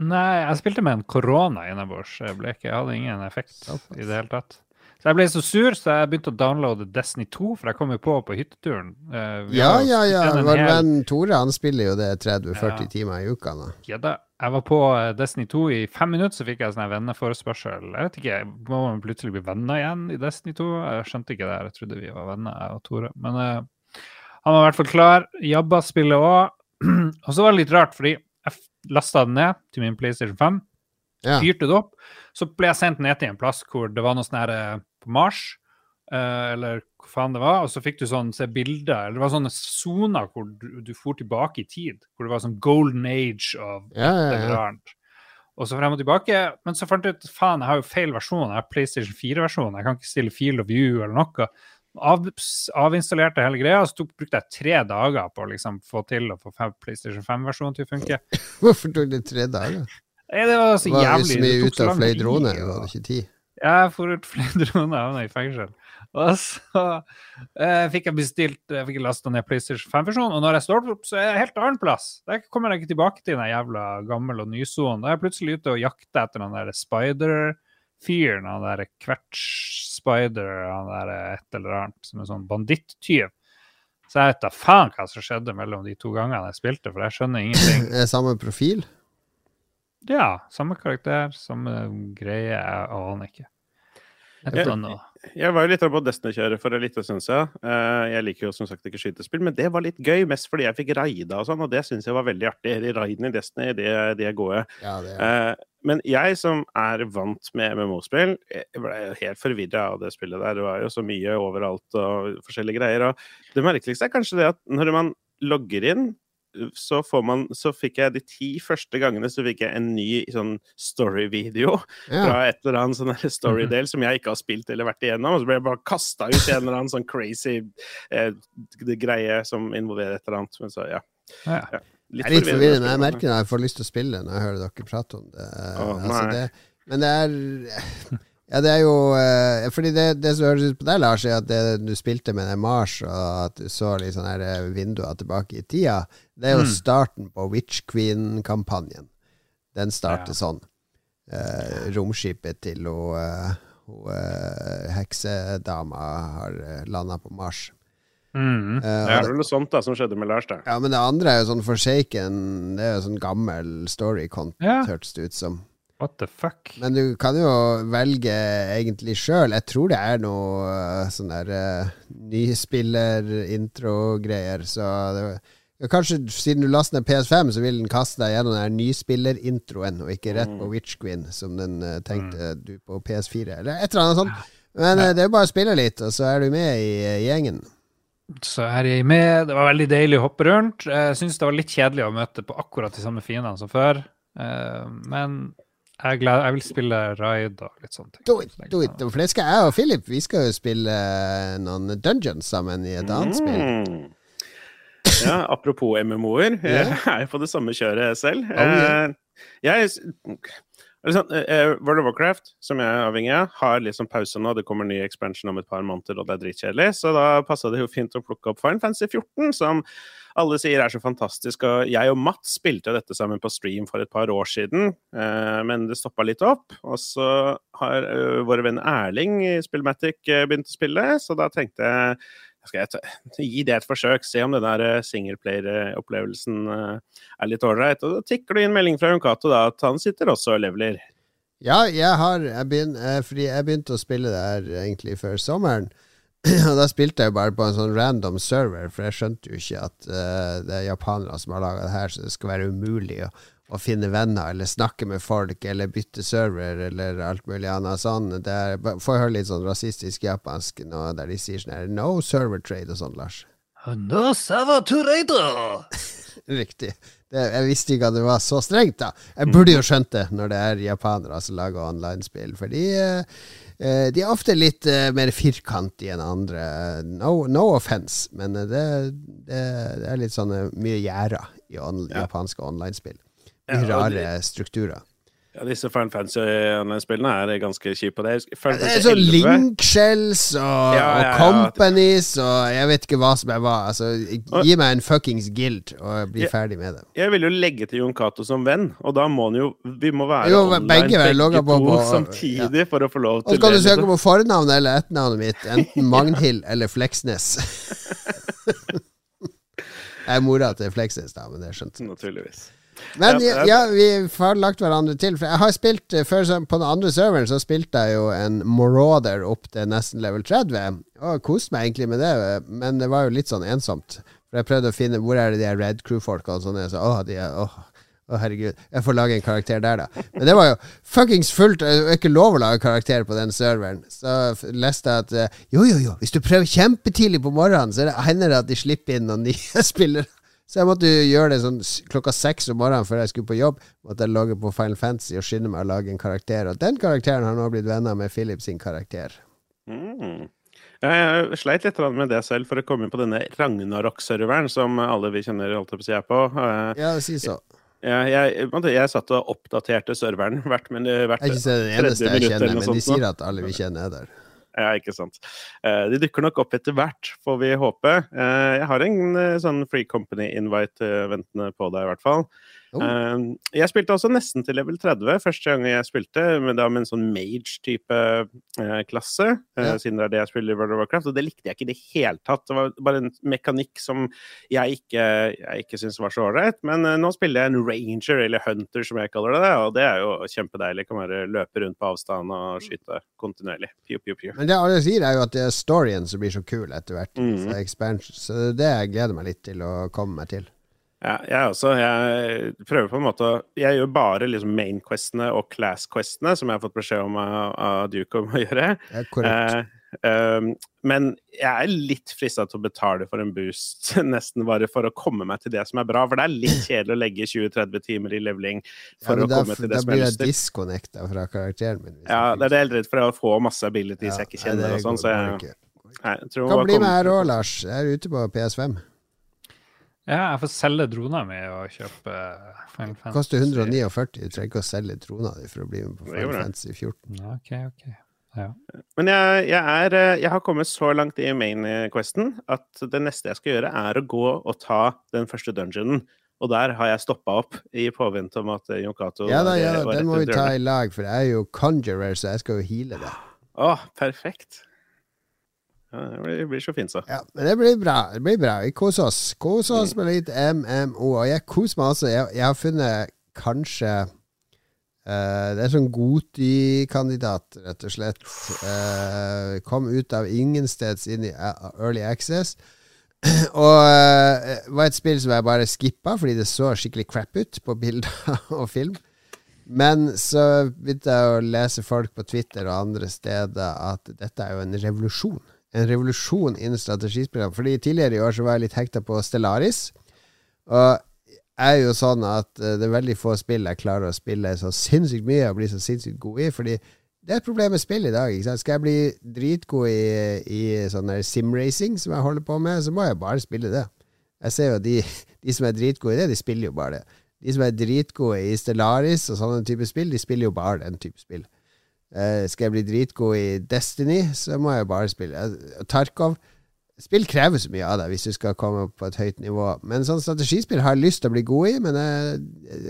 Nei, jeg spilte med en korona innabords. Jeg, jeg hadde ingen effekt i det hele tatt. Så jeg ble så sur, så jeg begynte å downloade Destiny 2, for jeg kom jo på på hytteturen. Eh, vi Ja, ja, ja. Vår hel- venn Tore han spiller jo det 30-40 Ja. timer i uka nå. Ja da. Jeg var på eh, Destiny 2 i fem minutter, så fikk jeg sånn venneforespørsel. Jeg vet ikke, Må man plutselig bli venner igjen i Destiny 2? Jeg skjønte ikke det. Jeg trodde vi var venner, jeg og Tore. Men uh, han var i hvert fall klar. Jabba spiller [CLEARS THROAT] òg. og så var det litt rart, fordi jeg lasta den ned til min PlayStation 5. Ja. fyrte det opp. Så ble jeg sendt ned til en plass hvor det var noe sånn her eh, på Mars, uh, eller hva faen det var, og så fikk du sånn se bilder, eller det var sånne soner hvor du, du for tilbake i tid, hvor det var sånn golden age av Ja, ja, ja. Og så frem og tilbake, men så fant jeg ut faen, jeg har jo feil versjon, jeg har PlayStation 4-versjonen, jeg kan ikke stille field of view eller noe. Av, avinstallerte hele greia, så tok, brukte jeg tre dager på å liksom få til å få PlayStation 5-versjonen til å funke. [LAUGHS] Hvorfor tok det tre dager? Det var så jævlig så det mye ute så og fløy drone? Du hadde ikke tid? Jeg for ut flere [LAUGHS] droner, havna i fengsel. Og så eh, fikk jeg bestilt jeg fikk lasta ned PlayStation 5-versjonen, og når jeg står opp, så er jeg helt annen plass. Der kommer jeg ikke tilbake til den jævla gammel og nysonen. Da er jeg plutselig ute og jakter etter den der spider-fyren, han der Quetch-spider, han der et eller annet, som en sånn bandittyv. Så jeg vet da faen hva som skjedde mellom de to gangene jeg spilte, for jeg skjønner ingenting. [CLEARS THROAT] Er samme profil? Ja, samme karakter, samme greie, jeg aner ikke. Jeg. Jeg var jo litt på Destiny-kjøret for en liten stund siden. Eh, Jeg liker jo som sagt ikke skytespill, men det var litt gøy, mest fordi jeg fikk raida og sånn, og det syns jeg var veldig artig. De raidene i Destiny, de, de er gode. Ja, det er. Eh, Men jeg som er vant med MMO-spill, ble helt forvirra av det spillet der. Det var jo så mye overalt og forskjellige greier. Og det merkeligste er kanskje det at når man logger inn så, får man, så fikk jeg de ti første gangene så fikk jeg en ny sånn story-video Ja. fra et eller annet sånn [LAUGHS] story-del som jeg ikke har spilt eller vært igjennom. Og så ble jeg bare kasta ut i en eller annen sånn crazy eh, greie som involverer et eller annet. Men så, ja. Ja. ja. Er litt forvirrende. Jeg merker når jeg får lyst til å spille når jeg hører dere prate om det. Å, altså det men det er Ja, det er jo eh, Fordi det, det som høres ut på deg, Lars, er at det du spilte med den Mars, og at du så litt her eh, vinduer tilbake i tida, det er jo Mm. starten på Witch Queen-kampanjen. Den starter Ja. sånn. Eh, romskipet til hun, eh, eh, heksedama har uh, landa på Mars. Mm. Eh, Det er det- vel noe sånt da som skjedde med Lars, da. ja, men det andre er jo sånn Forsaken. Det er jo sånn gammel story-content, Ja. hørtes det ut som. What the fuck? Men du kan jo velge egentlig sjøl. Jeg tror det er noe uh, sånn der uh, nyspiller-intro-greier. Så det, ja, kanskje siden du lastet ned PS5, så vil den kaste deg gjennom den nyspillerintroen, og ikke rett på Witch Queen, som den uh, tenkte du på PS4, eller et eller annet sånt. Men uh, det er jo bare å spille litt, og så er du med i gjengen. Så er jeg med. Det var veldig deilig å hoppe rundt. Jeg syns det var litt kjedelig å møte på akkurat de samme fiendene som før. Eh, Men jeg, glad, jeg vil spille raid og litt sånne ting. Do it, do it. For det skal jeg og Philip, vi skal jo spille uh, noen dungeons sammen i et annet spill. Mm. Ja, apropos MMO-er, [LAUGHS] jeg er jo på det samme kjøret selv. Oh, yeah. Eh, jeg liksom, eh, World of Warcraft, som jeg er avhengig av, har liksom pause nå. Det kommer ny expansion om et par måneder, og det er dritkjedelig. Så da passa det jo fint å plukke opp Final Fantasy 14, som alle sier er så fantastisk. Og jeg og Mats spilte dette sammen på stream for et par år siden, eh, men det stoppa litt opp. Og så har uh, vår venn Erling i Spillmatic eh, begynt å spille, så da tenkte jeg skal jeg gi det et forsøk, se om den der eh, singleplayer-opplevelsen eh, er litt ålreit. Og da tikker det inn melding fra Junkato da, at han sitter også og leveler. Ja, jeg har jeg begyn, eh, Fordi jeg begynte å spille det her egentlig før sommeren. [CLEARS THROAT] Og da spilte jeg bare på en sånn random server, for jeg skjønte jo ikke at uh, det er japanere som har laga det her, så det skal være umulig å, å finne venner eller snakke med folk eller bytte server eller alt mulig annet sånn. Er, får jeg høre litt sånn rasistisk japansk nå, der de sier sånn her No server trade og sånn, Lars. No server trade! [LAUGHS] Riktig. Det, jeg visste ikke at det var så strengt, da. Jeg burde jo skjønt det når det er japanere som lager online-spill, fordi eh, de er ofte litt eh, mer firkantige enn andre. No, no offense, men eh, det, det, det er litt sånn eh, mye gjerder i on, Ja. japanske online-spill. Mye rare strukturer. Ja, disse Final Fantasy-spillene er ganske kjipe det. Det er Fantasy sånn 11 linkshells og, Ja, ja, og companies og jeg vet ikke hva som er hva. Altså, gi meg en fuckings guild og bli jeg, ferdig med det. Jeg vil jo legge til Jon Cato som venn, og da må han jo Vi må være Jo, online begge på- to på- [LAUGHS] samtidig for å få lov Og så kan du søke liksom. på fornavnet eller etternavnet mitt, enten [LAUGHS] Magnhild eller Fleksnes. [LAUGHS] Jeg er mora til Fleksnes, da, men det skjønte. Naturligvis. Men Ja, ja, vi har lagt hverandre til. For jeg har spilt eh, før På den andre serveren så spilte jeg jo en Marauder opp til nesten level 30, og koste meg egentlig med det, men det var jo litt sånn ensomt. For jeg prøvde å finne hvor er det de Red Crew-folka og sånn er. Så, åh, de er, åh, å, herregud. Jeg får lage en karakter der, da. Men det var jo fuckings fullt. Det er ikke lov å lage karakter på den serveren. Så leste jeg at eh, jo, jo, jo, hvis du prøver kjempetidlig på morgenen, så er hender det at de slipper inn noen [LAUGHS] nye spillere. Så jeg måtte gjøre det sånn klokka seks om morgenen før jeg skulle på jobb. Måtte jeg logge på Final Fantasy og skynde meg å lage en karakter. Og den karakteren har nå blitt venner med Philip sin karakter. Mm. Jeg sleit litt med det selv for å komme inn på denne Ragnarok-serveren som alle vi kjenner holdt på å si er på. Eh, Ja, si så. Jeg, jeg, jeg satt og oppdaterte serveren hvert, hvert Jeg er ikke så den eneste jeg kjenner, men de sier at alle vi kjenner er der. [LAUGHS] Ja, ikke sant. Eh, de dukker nok opp etter hvert, får vi håpe. Eh, jeg har en eh, sånn Free Company-invite ventende på deg, i hvert fall. Oh. Eh, jeg spilte også nesten til level 30 første gang jeg spilte, men da med en sånn mage-type eh, klasse, eh, Ja. siden det er det jeg spiller i World of Warcraft, og det likte jeg ikke i det hele tatt. Det var bare en mekanikk som jeg ikke, jeg ikke syntes var så ålreit. Men eh, nå spiller jeg en ranger, eller hunter som jeg kaller det, og det er jo kjempedeilig. Kan bare løpe rundt på avstand og skyte kontinuerlig. Pew, pew, pew. Men det alle sier, er jo at det er storyen som blir så kul etter hvert. Mm. Så, så det gleder det jeg gleder meg litt til å komme meg til. Ja, jeg også. Jeg prøver på en måte Jeg gjør bare liksom main-questene og class-questene, som jeg har fått beskjed om av, av Duke om å gjøre. Er korrekt. Eh, Um, men jeg er litt frista til å betale for en boost, [LAUGHS] nesten bare for å komme meg til det som er bra. For det er litt [CLEARS THROAT] kjedelig å legge 20-30 timer i leveling for Ja, å komme til det som da blir jeg lyst disconnecta fra karakteren min. Ja, det er det jeg er redd for, å få masse abilities Ja, jeg ikke kjenner og sånn. Så jeg, nei, jeg tror Kan bli med her òg, Lars. Jeg er ute på PS5. Ja, jeg får selge drona mi og kjøpe Final Det Fantasy. koster 149. Du trenger ikke å selge drona di for å bli med på Final. Fantasy 14. Ok, ok. Ja. Men jeg, jeg, er, eh, jeg har kommet så langt i main-questen at det neste jeg skal gjøre, er å gå og ta den første dungeonen. Og der har jeg stoppa opp i påvente om at eh, Jon Cato Ja da, ja, den må vi ta i lag, for jeg er jo conjurer, så jeg skal jo heale det. Å, perfekt. Det blir, blir så fint, så. Ja, men det blir bra. Det blir bra. Vi koser oss. Koser oss med litt MMO. Og jeg koser meg altså. Jeg, jeg har funnet kanskje uh, Det er sånn Goti-kandidat, rett og slett. Uh, kom ut av ingensteds inn i eh, Early Access. [CLEARS THROAT] Og uh, var et spill som jeg bare skippa fordi det så skikkelig crap ut på bilder [LAUGHS] og film. Men så begynte jeg å lese folk på Twitter og andre steder at dette er jo en revolusjon. En revolusjon innen strategispill. Fordi tidligere i år så var jeg litt hekta på Stellaris. Og jeg er jo sånn at eh, det er veldig få spill jeg klarer å spille så sinnssykt mye og bli så sinnssykt god i. Fordi det er et problem med spill i dag. Skal jeg bli dritgod i, i sånn simracing som jeg holder på med, så må jeg bare spille det. Jeg ser jo de, [LAUGHS] de som er dritgode i det, de spiller jo bare det. De som er dritgode i Stellaris og sånne type spill, de spiller jo bare den type spill. Eh, skal jeg bli dritgod i Destiny, så må jeg bare spille. Eh, Tarkov Spill krever så mye av deg hvis du skal komme opp på et høyt nivå. Men sånn strategispill har jeg lyst til å bli god i, men jeg,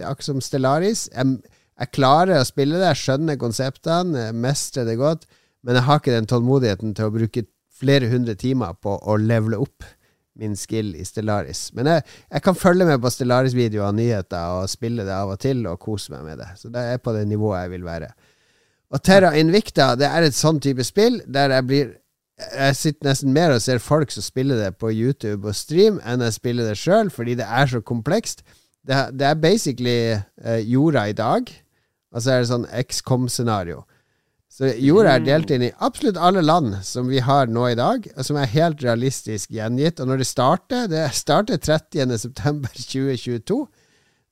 akkurat som Stellaris jeg, jeg klarer å spille det, jeg skjønner konseptene, jeg mestrer det godt, men jeg har ikke den tålmodigheten til å bruke flere hundre timer på å levele opp min skill i Stellaris. Men jeg, jeg kan følge med på Stellaris-videoer og nyheter og spille det av og til og kose meg med det. Så det er på det nivået jeg vil være. Og Terra Invicta det er et sånn type spill der jeg blir Jeg sitter nesten mer og ser folk som spiller det på YouTube og stream, enn jeg spiller det sjøl, fordi det er så komplekst. Det, det er basically eh, jorda i dag, og så er det sånn XCOM-scenario. Så jorda er delt inn i absolutt alle land som vi har nå i dag, og som er helt realistisk gjengitt. Og når det starter Det starter 30.9.2022. [LAUGHS]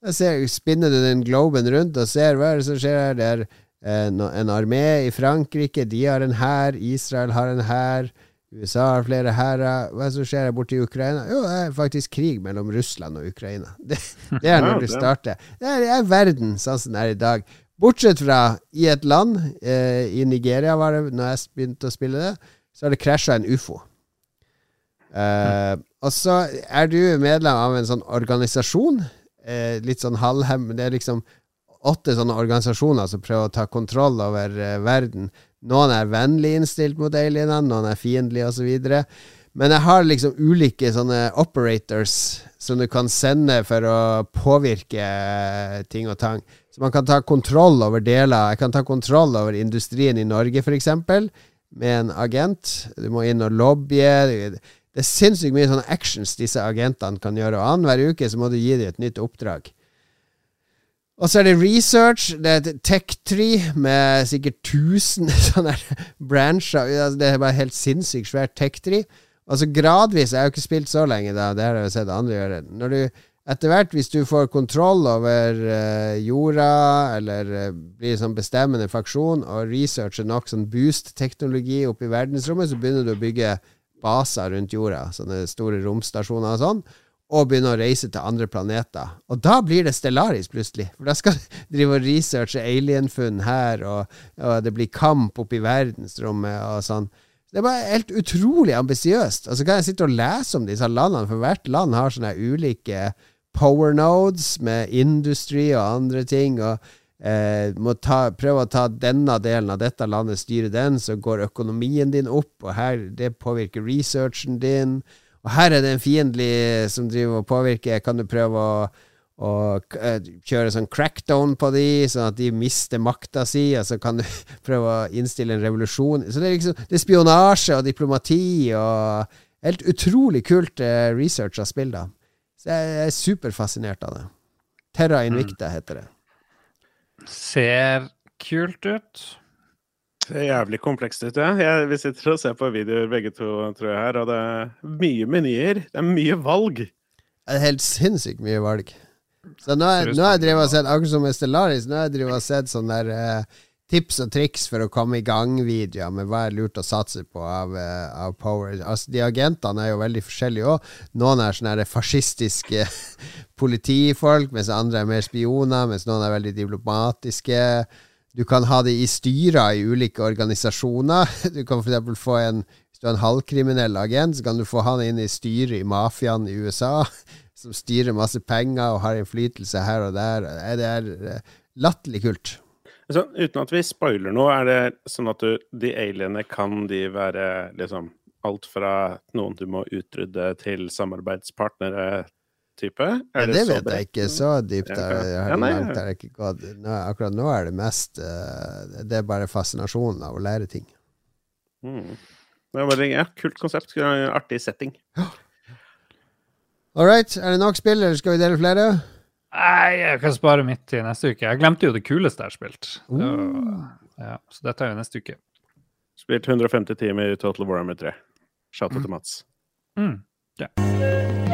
Da spinner du den globen rundt og ser hva er det som skjer her. Det er eh, no- en armé i Frankrike, de har en hær. Israel har en hær. USA har flere hærer. Hva det som skjer her borte i Ukraina? Jo, det er faktisk krig mellom Russland og Ukraina. [LAUGHS] Det, det er når [LAUGHS] du det- starter. Det er, det er verden sånn som den er i dag. Bortsett fra i et land, eh, i Nigeria var det når jeg begynte å spille det, så har det krasja en ufo. Eh, og så er du medlem av en sånn organisasjon, eh, litt sånn halvhem Det er liksom åtte sånne organisasjoner som prøver å ta kontroll over uh, verden. Noen er vennlig innstilt mot alienene, noen er fiendtlige osv. Men jeg har liksom ulike sånne operators som du kan sende for å påvirke eh, ting og tang. Så man kan ta kontroll over deler. Jeg kan ta kontroll over industrien i Norge, f.eks., med en agent. Du må inn og lobbye. Det er sinnssykt mye sånne actions disse agentene kan gjøre. Og annenhver uke så må du gi dem et nytt oppdrag. Og så er det research. Det er et tech-tree med sikkert 1000 [LAUGHS] sånne brancher. Altså, Det er bare helt sinnssykt svært tech-tree. Og så gradvis Jeg har jo ikke spilt så lenge, da. Det har jeg jo sett andre gjøre. Når du etter hvert, hvis du får kontroll over uh, jorda, eller uh, blir sånn bestemmende faksjon, og researcher nok sånn boost-teknologi oppe i verdensrommet, så begynner du å bygge baser rundt jorda, sånne store romstasjoner og sånn, og begynne å reise til andre planeter. Og da blir det Stellaris, plutselig. For da skal du [LAUGHS] drive og researche alienfunn her, og, og det blir kamp oppe i verdensrommet og sånn. Det er bare helt utrolig ambisiøst. Og så kan jeg sitte og lese om disse landene, for hvert land har sånne ulike power nodes med industri og andre ting. og eh, må ta, prøve å ta denne delen av dette landet, styre den, så går økonomien din opp, og her, det påvirker researchen din. Og her er det en fiendtlig som driver og påvirker. Kan du prøve å, å eh, kjøre sånn crackdown på de, sånn at de mister makta si, og så kan du [LAUGHS] prøve å innstille en revolusjon. Så det er liksom det er spionasje og diplomati og helt utrolig kult eh, research av spill, da. Så jeg er superfascinert av det. Terra Invicta heter det. Ser kult ut. Det ser jævlig komplekst ut, ja. Jeg, vi sitter og ser på videoer begge to, tror jeg her, og det er mye menyer. Det er mye valg. Det er helt sinnssykt mye valg. Så nå har jeg drevet og sett, akkurat som med Stellaris, nå har jeg drevet og sett sånne der eh, tips og triks for å komme i gang-videoer med hva er lurt å satse på av, eh, av Power. Altså, de agentene er jo veldig forskjellige òg. Noen er sånne fascistiske [LAUGHS] politifolk, mens andre er mer spioner, mens noen er veldig diplomatiske. Du kan ha det i styrer i ulike organisasjoner. [LAUGHS] Du kan f.eks. få en Hvis du er en halvkriminell agent, så kan du få han inn i styret i mafiaen i USA, [LAUGHS] som styrer masse penger og har innflytelse her og der. Det er eh, latterlig kult. Altså, uten at vi spoiler noe, er det sånn at du, de aliene kan de være liksom alt fra noen du må utrydde, til samarbeidspartnere? Type? Ja, det, det vet jeg ikke. Så dypt er ja, nei, langt er ikke gått. Nå, akkurat nå er det mest uh, Det er bare fascinasjonen av å lære ting. Mm. Det er bare, ja, kult konsept. Artig setting. [GASPS] All right. Er det nok spill, eller skal vi dele flere? Nei, jeg kan spare mitt til neste uke. Jeg glemte jo det kuleste jeg har spilt. Uh. Ja, så det tar vi neste uke. Spilt 150 timer i Total Warhammer 3. Shout out til Mats. Mm. Ja.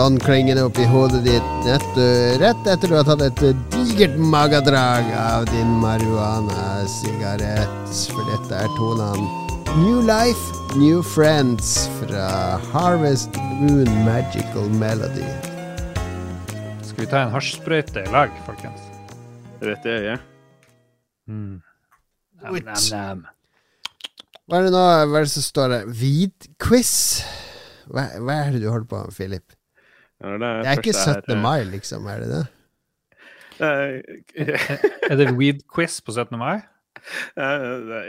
Sånn klinger det opp i hodet ditt nett, rett etter du har tatt et digert magadrag av din marihuana-sigarett. For dette er tonene New Life, New Friends fra Harvest Moon Magical Melody. Skal vi ta en hasjsprøyte i lag, folkens? Rett i øyet. Mm. Nam, nam, nam. Hva er det nå hva er det som står der? Vidquiz? Hva, hva er det du holder på med, Philip? Ja, det, er ikke 17. mai, liksom, er det det? [LAUGHS] er det weed-quiz på 17. mai?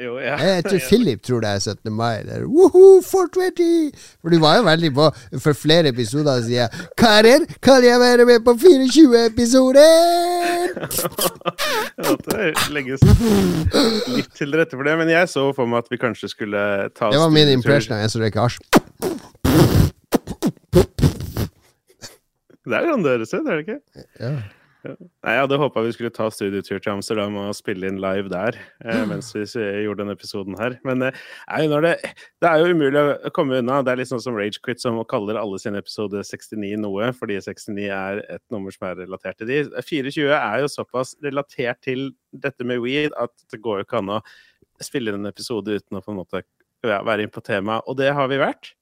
jo, ja. Jeg tror Philip tror det er 17. mai. Det er, Woohoo, 420! For du var jo veldig på For flere episoder sier jeg 'Karer, kan jeg være med på 24-episoder?' [LAUGHS] det legges litt til rette for det, men jeg så for meg at vi kanskje skulle ta Det var min impression av en som røyker hasj. Det er sånn høres ut, er det ikke? Ja. Ja. Nei, Jeg hadde håpa vi skulle ta studietur til Amsterdam og spille inn live der eh, mens vi gjorde denne episoden her. Men eh, det, det, er jo umulig å komme unna. Det er litt sånn som Ragequit, som kaller alle sine episoder 69 noe, fordi 69 er et nummer som er relatert til de. 24 er jo såpass relatert til dette med weed at det går jo ikke an å spille inn en episode uten å på en måte være inn på temaet. Og det har vi vært.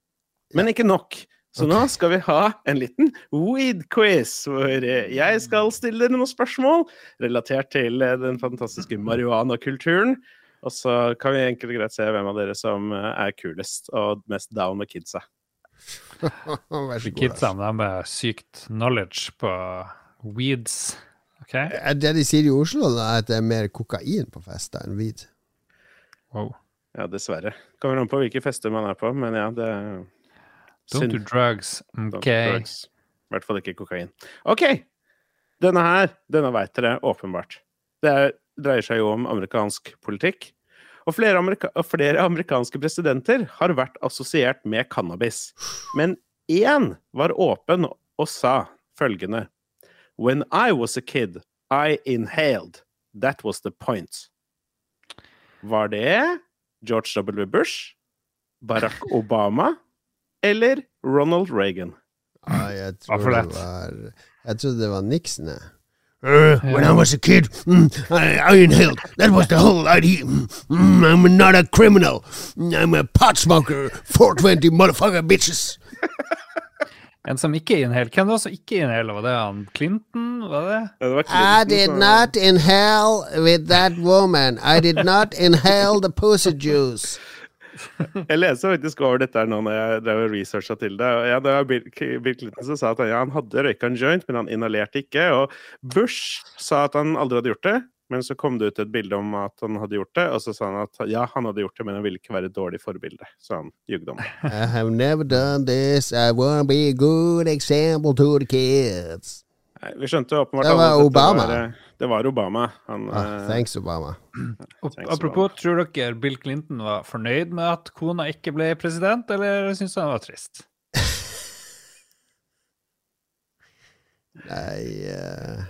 Men ikke nok. Så okay. nå skal vi ha en liten weed-quiz, hvor eh, jeg skal stille dere noen spørsmål relatert til eh, den fantastiske marihuana-kulturen. Og så kan vi enkelt og greit se hvem av dere som eh, er kulest og mest down med kidsa. [LAUGHS] Vær så god. Kidsa med sykt knowledge på weeds. Okay? Det de sier i Oslo, er at det er mer kokain på fester enn weed. Wow. Ja, dessverre. Kommer an på hvilke fester man er på, men ja, det Don't do drugs. OK. I hvert fall ikke kokain. OK! Denne her, denne veit dere åpenbart. Det er, dreier seg jo om amerikansk politikk. Og flere, amerika flere, amerikanske presidenter har vært assosiert med cannabis. Men én var åpen og sa følgende When I was a kid, I inhaled. That was the point. Var det George W. Bush? Barack Obama? Eller Ronald Reagan? Ah, jeg, tror det var, jeg trodde det var Nixon. Uh, when I was a kid, mm, I, I, inhaled. That was the whole idea. Mm, I'm not a criminal. I'm a pot smoker. 420 motherfucker bitches. [LAUGHS] En som ikke inhaler. Hvem var det som ikke inhaler? Var det han Clinton? Var det? Ja, det var Clinton, I did not inhale with that woman. I did not inhale the pussy juice. [LAUGHS] Jeg leste faktisk over dette nå når jeg drev researcha til det. Ja, det var Bill, Bill Clinton som sa at ja, han hadde røyka en joint, men han inhalerte ikke. Og Bush sa at han aldri hadde gjort det. Men så kom det ut et bilde om at han hadde gjort det, og så sa han at ja, han hadde gjort det, men han ville ikke være et dårlig forbilde. Så han jugde om det. I have never done this. I wanna be a good example to the kids. Vi skjønte åpenbart Det var Obama. Det Obama. Var, eh, det var Obama. Han, Ah, eh, thanks, Obama. Thanks, apropos, tror dere Bill Clinton var fornøyd med at kona ikke ble president, eller syns han var trist? Nei uh...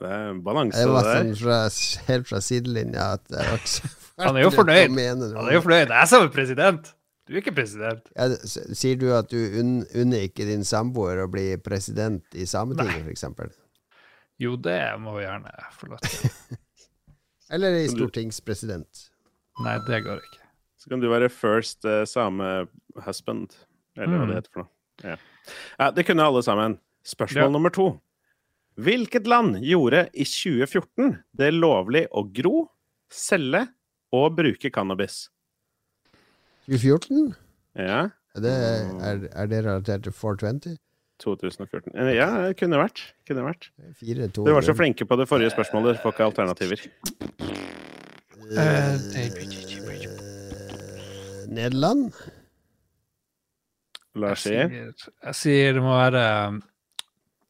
det er en balanse, Det var der. sånn fra, helt fra sidelinja at det var ikke så Han er jo fornøyd. Han er jo fornøyd. Jeg som er president! Du er ikke president. Ja, sier du at du unn- unner ikke din samboer å bli president i Sametinget, f.eks.? Jo, det må vi gjerne få lov til. [LAUGHS] Eller i stortingspresident? Nei, det går ikke. Så kan du være first uh, same husband, eller hva Mm. det heter for noe. Ja. ja, det kunne alle sammen. Spørsmål Ja. nummer to. Hvilket land gjorde i 2014 det lovlig å gro, selge og bruke cannabis? 2014? Ja, Er det, er, er det relatert til 420? 2014. Eh, Ja, det kunne vært. Kunne vært. 4, 2, du var så flinke på det forrige spørsmålet, får ikke alternativer. Uh, Nederland? La Jeg oss si. jeg sier det må være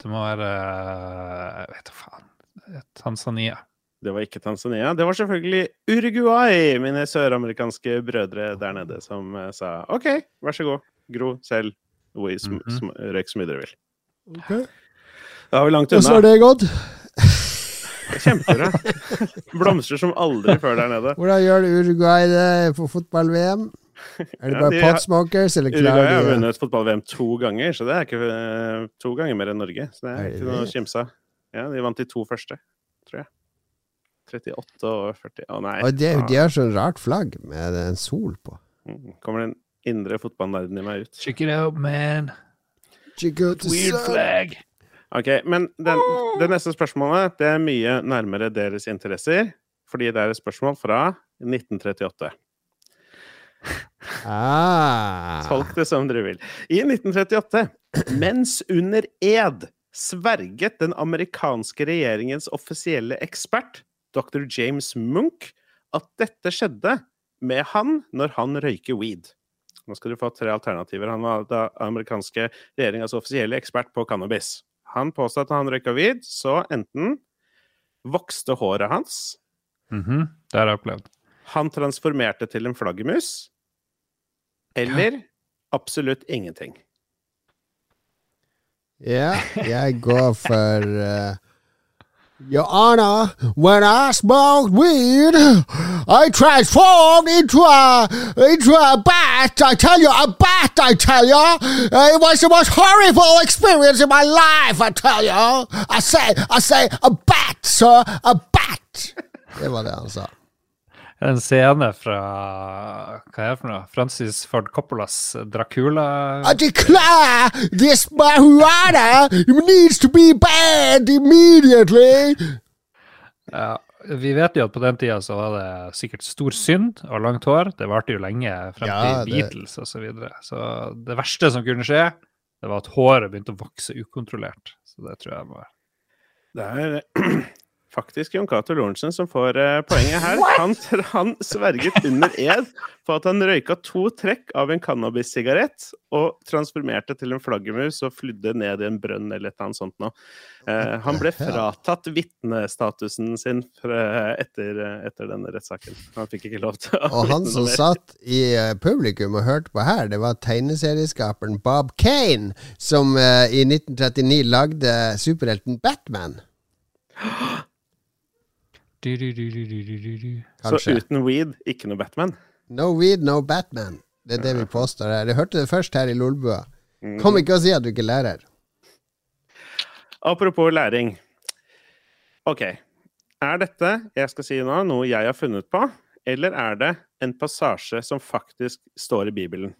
Det må være Jeg vet da faen. Tanzania. Det var ikke Tanzania. Det var selvfølgelig Uruguay, mine søramerikanske brødre der nede, som eh, sa OK, vær så god, gro selv, sm Mhm. sm røyk så mye dere vil. Okay. Da har vi langt unna. Hvordan har det gått? Kjempebra. Blomstrer som aldri før der nede. Hvordan gjør det Uruguay det på fotball-VM? Er det Ja, bare de potsmokers, eller Uruguay har vunnet fotball-VM to ganger, så det er ikke eh, to ganger mer enn Norge. Så det er Er ikke noe å kimse av. Ja, de vant de to første, tror jeg. 38 og 40 Å nei. Og de, de har sånn rart flagg med en sol på. Mm, Kommer den indre fotballnerden i meg ut. Check it out, man. Chicote Weird sun. flag. Ok, men den, det neste spørsmålet det er mye nærmere deres interesser, fordi det er et spørsmål fra 1938. Ah. Tolk det som dere vil. I 1938, mens under ed, sverget den amerikanske regjeringens offisielle ekspert, dr. James Munch, at dette skjedde med han når han røyker weed. Nå skal du få tre alternativer. Han var da amerikanske regjeringas offisielle ekspert på cannabis. Han påstod at han røyka weed, så enten vokste håret hans, Mhm, Det har jeg opplevd. han transformerte til en flaggermus, eller absolutt ingenting. Ja, jeg går for uh, Your Honor, when I smoked weed, I transformed into a into a bat. I tell you, a bat. I tell you, it was the most horrible experience in my life. I tell you, I say, I say, a bat, sir, a bat. Det var det han sa. En scene fra Hva er det for noe? Francis Ford Coppolas Dracula. I declare this marijuana needs to be banned immediately. Ja, vi vet jo at på den tida så var det sikkert stor synd og langt hår. Det varte jo lenge frem Ja, til det- Beatles og så videre. Så det verste som kunne skje, det var at håret begynte å vokse ukontrollert. Så det tror jeg var Det er [CLEARS THROAT] faktisk Jon Cato Lorentzen som får uh, poenget her. Han, han sverget under ed på at han røyka to trekk av en cannabissigarett og transformerte til en flaggermus og flydde ned i en brønn eller et eller annet sånt noe. Uh, han ble fratatt vitnestatusen sin fra, etter, etter denne rettssaken. Han fikk ikke lov til å Og han som mer. satt i eh, publikum og hørte på her, det var tegneserieskaperen Bob Kane, som uh, i 1939 lagde superhelten Batman. [GASPS] du, du, du, du, du, du, du, du. Så uten weed, ikke noe Batman. No weed, no Batman. Det er det vi påstår her. Jeg hørte det først her i Lolbua. Mm. Kom ikke og si at du ikke lærer. Apropos læring. OK. Er dette jeg skal si nå, noe jeg har funnet på, eller er det en passasje som faktisk står i Bibelen?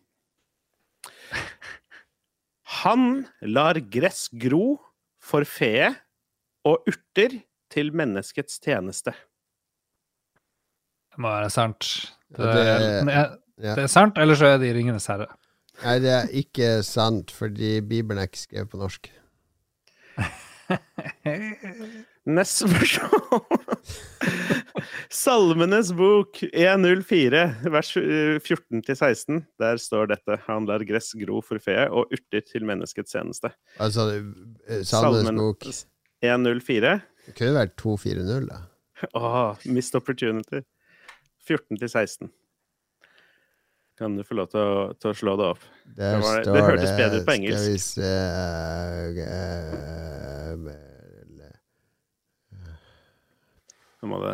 Han lar gress gro for fe og urter til menneskets tjeneste. Det må være sant. Det, Det- det, Ja. det er sant, eller så er det i Ringenes herre. Nei, det er ikke sant, fordi Bibelen er ikke skrevet på norsk. [LAUGHS] Neste spørsmål. [LAUGHS] Salmenes bok 104, vers eh, 14-16. Der står dette. Han lar gress gro for fe og urter til menneskets tjeneste. Altså, eh, Salmenes bok 104. Det kunne vært 2-4-0, da. [LAUGHS] Åh, missed opportunity. 14-16. Kan du få lov til å, til å slå det opp? Der Det var- det hørtes hørtes bedre ut på engelsk. Skal vi se eh, Nå må det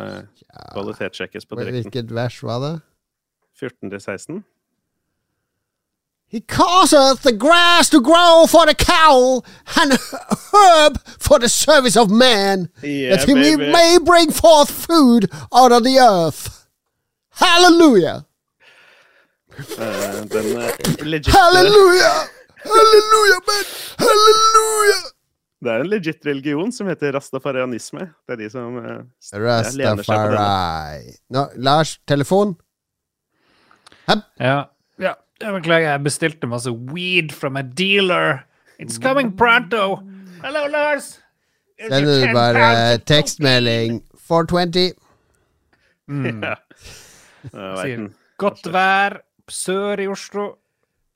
kvalitetssjekkes på direkten. Hvilket vers var det? 14-16. He causeth the grass to grow for the cow, and herb for the service of man, Yeah, that he may, baby. may bring forth food out of the earth. Hallelujah! Uh, den legit Hallelujah! Hallelujah, man! Hallelujah! Det er en legit religion som heter rastafarianisme. Det er de som uh, lener seg på denne. Rastafari. Nå, Lars, telefon? Ja. ja. Beklager, jeg bestilte masse weed from a dealer. It's coming pronto. Hello, Lars. Sender du bare tekstmelding 420? Mm. [LAUGHS] Ja. Sier godt vær sør i Oslo.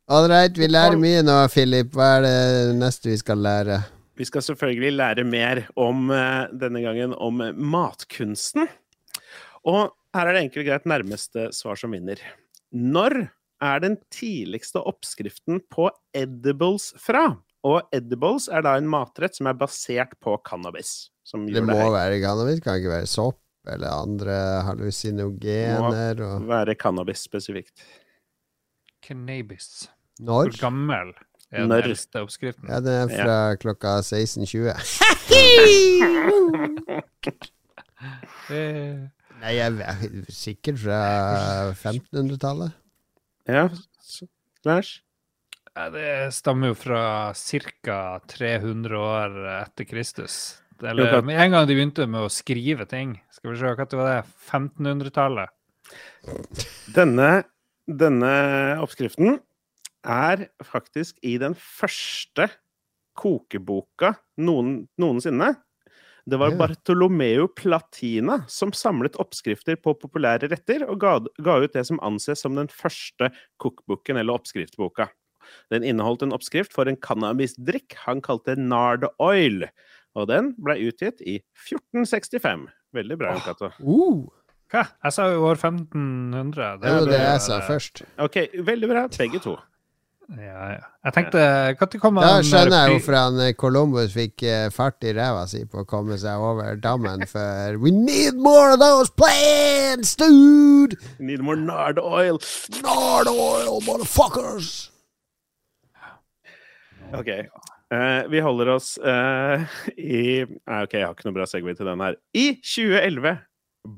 All right, vi lærer mye nå, Philip. Hva er det neste vi skal lære? Vi skal selvfølgelig lære mer om eh, denne gangen om matkunsten. Og her er det enkelt og greit nærmeste svar som vinner. Når er den tidligste oppskriften på edibles fra? Og edibles er da en matrett som er basert på cannabis. Som Det må det være cannabis, kan ikke være sopp eller andre hallusinogener. Og... være cannabis spesifikt. Cannabis. Når? Hvor gammel er den Når? eldste oppskriften? Ja, den er fra klokka 16.20. Eh, [LAUGHS] Nei, jeg er sikkert fra 1500-tallet. Ja, Lars? ja, det stammer jo fra ca. 300 år etter Kristus. Eller med en gang de begynte med å skrive ting. Skal vi se, hva var det? 1500-tallet? Denne, denne oppskriften er faktisk i den første kokeboka noen, noensinne. Det var Bartolomeo Platina som samlet oppskrifter på populære retter, og ga, ga ut det som anses som den første cookbooken, eller oppskriftboka. Den inneholdt en oppskrift for en cannabisdrikk han kalte Nard Oil, og den ble utgitt i 1465. Veldig bra, Jon Cato. Uh, Hva? Jeg sa jo år 1500. det er jo det jeg sa først. OK, veldig bra, begge to. Ja, ja. Jeg tenkte Når kommer Da skjønner jeg hvorfor han eh, Columbus fikk eh, fart i ræva si på å komme seg over dammen, [LAUGHS] for We need more of those plants, dude! We Need more nard oil. Nard oil, motherfuckers! OK. Uh, vi holder oss uh, i uh, OK, jeg har ikke noe bra segway til den her. I 2011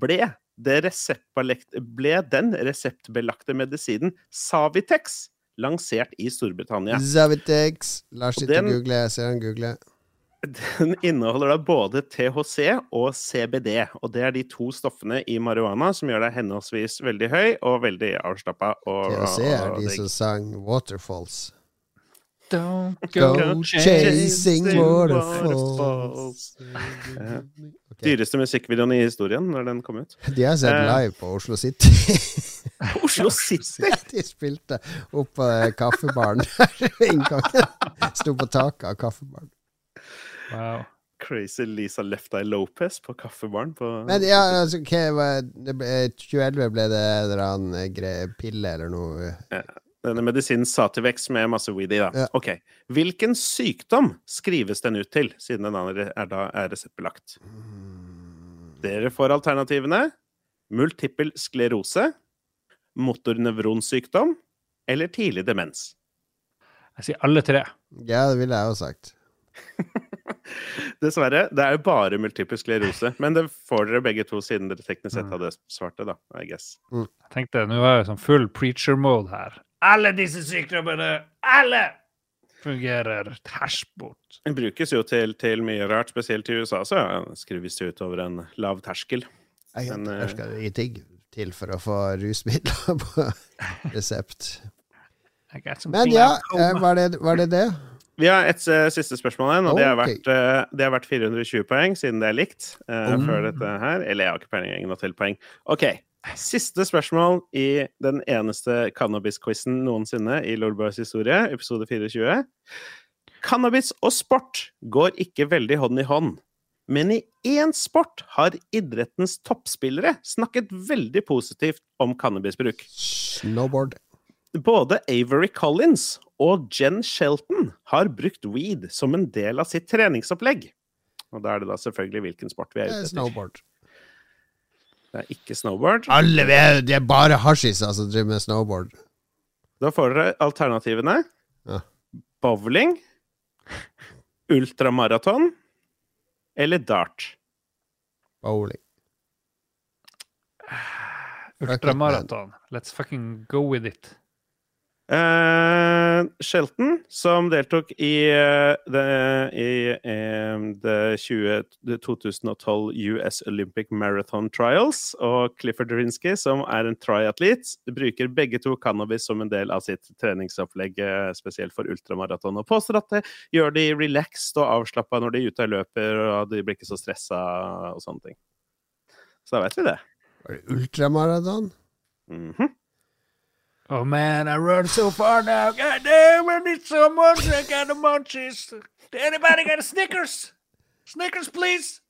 ble, ble den reseptbelagte medisinen Savitex lansert i Storbritannia. Zavitex. Lars sitter og googler, jeg ser han googler. Den inneholder da både THC og CBD, og det er de to stoffene i marihuana som gjør deg henholdsvis veldig høy og veldig avslappa. THC er de som sang Waterfalls. Don't Go go chasing chasing waterfalls. Eh, Ok. Dyreste musikkvideoen i historien når den kom ut. De har sett Eh. live på Oslo City. [LAUGHS] Oslo City! [LAUGHS] De spilte opp på eh, kaffebaren der. Inngangen. Sto på taket av kaffebaren. Wow. Crazy Lisa Left Eye Lopez på kaffebaren på Men ja, altså, hva var det ble, 2011 ble det en eller annen pille eller noe Denne medisinen Sativex med masse weed i, da. Ja. Ok. Hvilken sykdom skrives den ut til, siden den er, er, da er reseptbelagt? Dere får alternativene. Multippel sklerose, motornevronsykdom eller tidlig demens. Jeg sier alle tre. Ja, det ville jeg jo sagt. [LAUGHS] Dessverre, det er jo bare multiple sklerose. Men det får dere begge to, siden dere teknisk sett hadde svart det, da. I guess. Jeg tenkte, Nå er jeg sånn full preacher-mode her. Alle disse sykdommene! Alle! Fungerer tæsj bort. Den brukes jo til, til mye rart, spesielt i USA, så skrives det ut over en lav terskel. Jeg, Men, jeg der skal det ingenting til for å få rusmidler på [LAUGHS] resept. Men ja, eh, var det var det? det? Vi har et uh, siste spørsmål igjen, og det, har vært, uh, det har vært 420 poeng, siden det er likt uh, Oh. før dette her. Eller jeg har ikke peiling, ingen til poeng. OK. Siste spørsmål i den eneste cannabis-quizen noensinne i Lolboys historie, episode 24. Cannabis og sport går ikke veldig hånd i hånd. Men i én sport har idrettens toppspillere snakket veldig positivt om cannabisbruk. Snowboard. Både Avery Collins og Jen Shelton har brukt weed som en del av sitt treningsopplegg. Og da er det da selvfølgelig hvilken sport vi er ute er etter. snowboard. Det er ikke snowboard. Alle vet, det er bare hasjiser som driver med snowboard. Da får dere alternativene. Ja. Bowling, ultramaraton eller dart. Bowling. Ultramaraton. Let's fucking go with it. Eh, Shelton, som deltok i, uh, det, i um, det 20, det 2012 US Olympic Marathon Trials, og Clifford Drinsky, som er en triatlet, bruker begge to cannabis som en del av sitt treningsopplegg, uh, spesielt for ultramaraton, og påstår at det gjør de relaxed og avslappa når de er ute og løper, og de blir ikke så stressa og sånne ting. Så da vet vi det. Var det ultramaraton? Oh man, I run so far now. God damn, I need someone to got the munchies. Anybody got a Snickers? Snickers, please.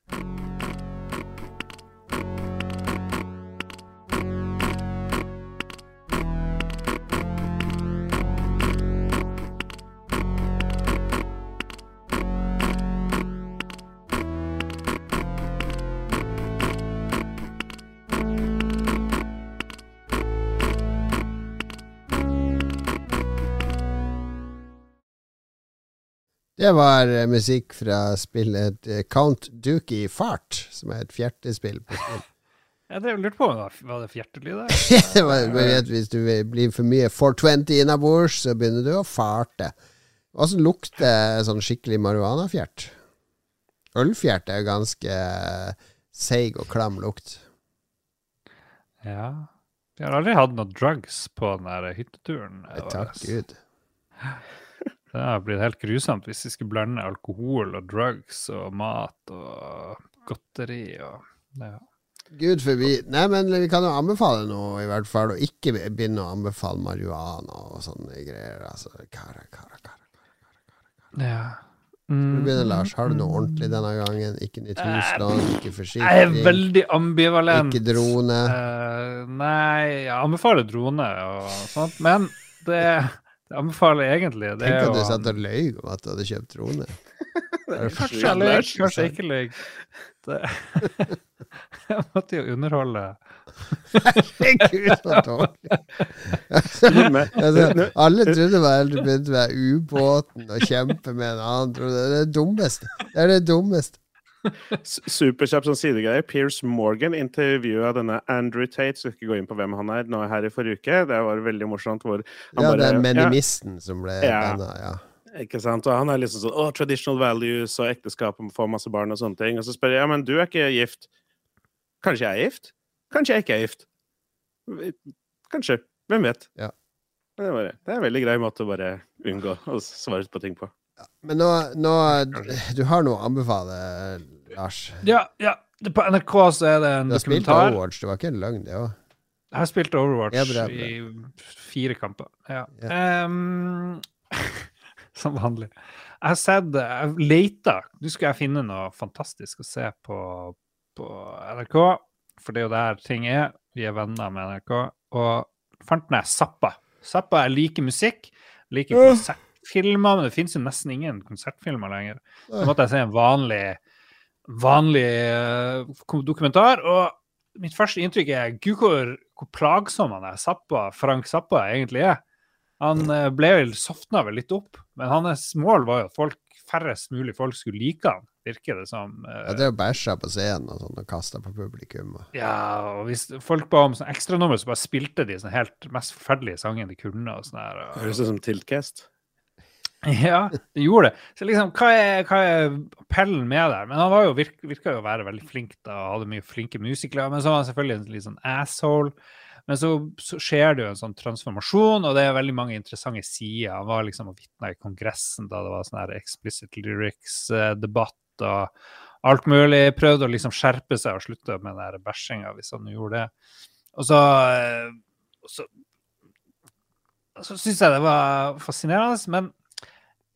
Det var eh, musikk fra spillet eh, Count Dookie Fart, som er et fjertespill på spill. [LAUGHS] [LAUGHS] Ja, det lurte på om det var- fjertelyd var- hvis du blir for mye 420 innabords, så begynner du å farte. Åssen lukter sånn skikkelig marihuanafjert. Ølfjert er ganske eh, seig og klam lukt. Ja. Vi har aldri hatt noe drugs på den der hytteturen. Takk Gud. [LAUGHS] Det har blitt helt grusomt hvis vi skulle blande alkohol og drugs og mat og godteri og ja. Gud forbi. Nei, men vi kan jo anbefale noe, i hvert fall. Og ikke begynne å anbefale marihuana og sånne greier. Altså, kara, kara, kara. ja. Du Mm, begynner, Lars. Har du noe ordentlig denne gangen? Ikke nytt huslån, ikke Jeg er veldig ambivalent. ikke drone. Uh, nei, jeg anbefaler drone og sånt, men det jeg anbefaler egentlig det Tenk er at du satt og løy om at du hadde kjøpt drone. [LAUGHS] Kanskje jeg løy, kanskje jeg ikke løy. Det- [LAUGHS] [LAUGHS] Jeg måtte jo underholde. Herregud, så dårlig. altså, alle trodde det var du begynte med ubåten og kjempe med en annen drone. Det er det dummeste. Det er det dummeste. Superkjapp sånn sidegreie. Piers Morgan intervjua denne Andrew Tate, skal ikke gå inn på hvem han er, nå her i forrige uke. Det var veldig morsomt. hvor han Ja, bare, det er ja, menimisten som ble Ja. Denne, ja. Ikke sant? Og han er liksom sånn Å, traditional values og ekteskap og få masse barn og sånne ting. Og så spør jeg ja, men du er ikke gift. Kanskje jeg er gift? Kanskje jeg ikke er gift? Kanskje. Hvem vet? Ja. Det er, bare, det er en veldig grei måte å bare unngå å svare på ting på. Men nå, nå Du har noe å anbefale, Lars. Ja, ja. På NRK så er det en dokumentar. Du har spilt. Overwatch, det var ikke en løgn, det òg. Jeg har spilt Overwatch Ja, bra, bra. i fire kamper. Ja. Ehm, [LAUGHS] som vanlig. Jeg har sett Jeg leita Nå skal jeg finne noe fantastisk å se på, på NRK, for det er jo der ting er. Vi er venner med NRK. Og fant den Zappa. Zappa er like musikk, like Ja. Konsertfilmer, men det finnes jo nesten ingen konsertfilmer lenger. Så måtte jeg se en vanlig, vanlig eh, dokumentar. Og mitt første inntrykk er gud hvor, hvor plagsom han er, Zappa, Frank Zappa egentlig er. Han eh, ble vel sofna vel litt opp, men hans mål var jo at folk, færrest mulig folk skulle like han, virker det som. Uh, Ja, det er bæsja på scenen og sånn og kasta på publikum. og- ja, og hvis folk ba om sånn ekstranummer, så bare spilte de sånn helt mest forferdelige sangen de kunne. og sånn her. Høres ut som Tiltcast. [LAUGHS] Ja, det gjorde det. Så liksom, hva er, hva er appellen med der? Men han var jo, virk, virka jo å være veldig flink da, hadde mye flinke musikere. Men så var han selvfølgelig en litt sånn asshole. Men så, så, skjer det jo en sånn transformasjon, og det er veldig mange interessante sider. Han var liksom og vitna i Kongressen da det var sånn her explicit lyrics-debatt og alt mulig. Prøvde å liksom skjerpe seg og slutte med den bæsjinga hvis han gjorde det. Og så, og så, så syns jeg det var fascinerende, men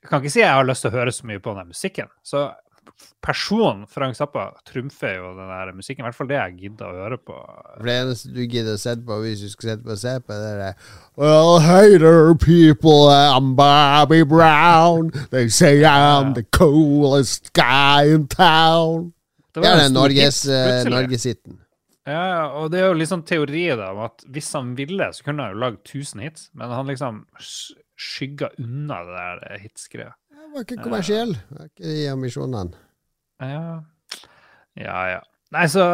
jeg kan ikke si jeg har lyst til å høre så mye på den musikken. Så personen Frank Zappa trumfer jo den der musikken. I hvert fall det jeg gidder å høre på. Det eneste du gidder å sette på hvis du skal sette på på, det er Well, hey there, people, I'm Bobby Brown. They say I'm the coolest guy in town. Det, det er den Norges, uh, Ja, og det er jo liksom teori da, om at hvis han ville, så kunne han jo lagd 1000 hits, men han liksom skygga unna det der hitsgreia det var ikke kommersiell. Det var ikke de ambisjonene. Ja. ja, ja. Nei, så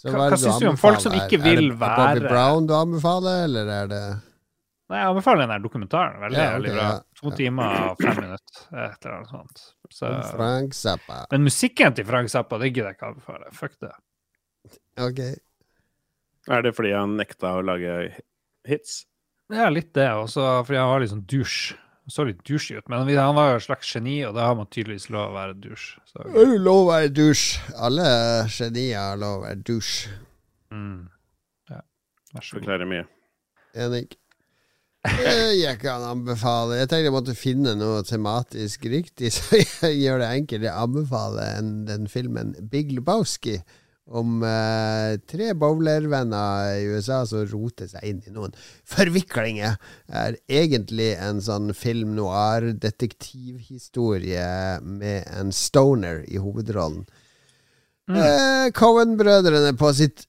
så Hva, hva syns du om folk som ikke vil være Er det Bobby Brown du anbefaler, eller er det Nei, jeg anbefaler den der dokumentaren. Veldig, ja, okay, veldig bra. To ja. timer og fem minutter, et eller annet sånt. Så, Frank Zappa. Men musikken til Frank Zappa, det gidder jeg ikke anbefale. Fuck det. Ok. Er det fordi han nekta å lage hits? Ja, litt det. Også fordi han var litt sånn dusj. Han så litt dusjig ut, men han var jo et slags geni, og da har man tydeligvis lov å være dusj. Så. Lov å være dusj. Alle genier har lov å være dusj. Mm. Ja, vær så god. Forklarer mye. Enig. Jeg kan anbefale Jeg tenkte jeg måtte finne noe tematisk riktig, så [LAUGHS] jeg gjør det enkelt. Jeg anbefaler den filmen Big Lebowski om eh, tre bowlervenner i USA som roter seg inn i noen forviklinger. er egentlig en sånn film noir-detektivhistorie med en stoner i hovedrollen. Mm. Eh, Cohen-brødrene på sitt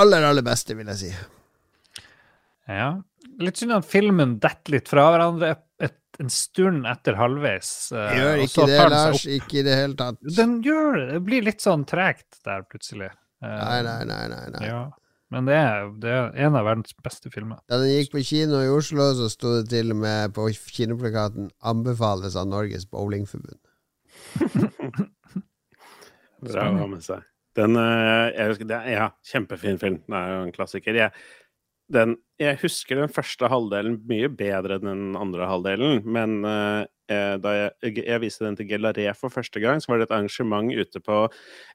aller, aller beste, vil jeg si. Ja. Litt synd at filmen detter litt fra hverandre en stund etter halvveis. Uh, gjør ikke det, Lars. Ikke i det hele tatt. Den gjør det. Det blir litt sånn tregt der plutselig. Uh, nei, nei, nei. nei, nei. Ja. Men det er, det er, en av verdens beste filmer. Da den gikk på kino i Oslo, så sto det til og med på kinoplakaten 'Anbefales av Norges Bowlingforbund'. [LAUGHS] Bra å ha med seg. Den, uh, jeg husker, det er, ja, kjempefin film. Det er jo en klassiker. Jeg, den, jeg husker den første halvdelen mye bedre enn den andre halvdelen. Men uh, da jeg, jeg, viste den til Gelaré for første gang, så var det et arrangement ute på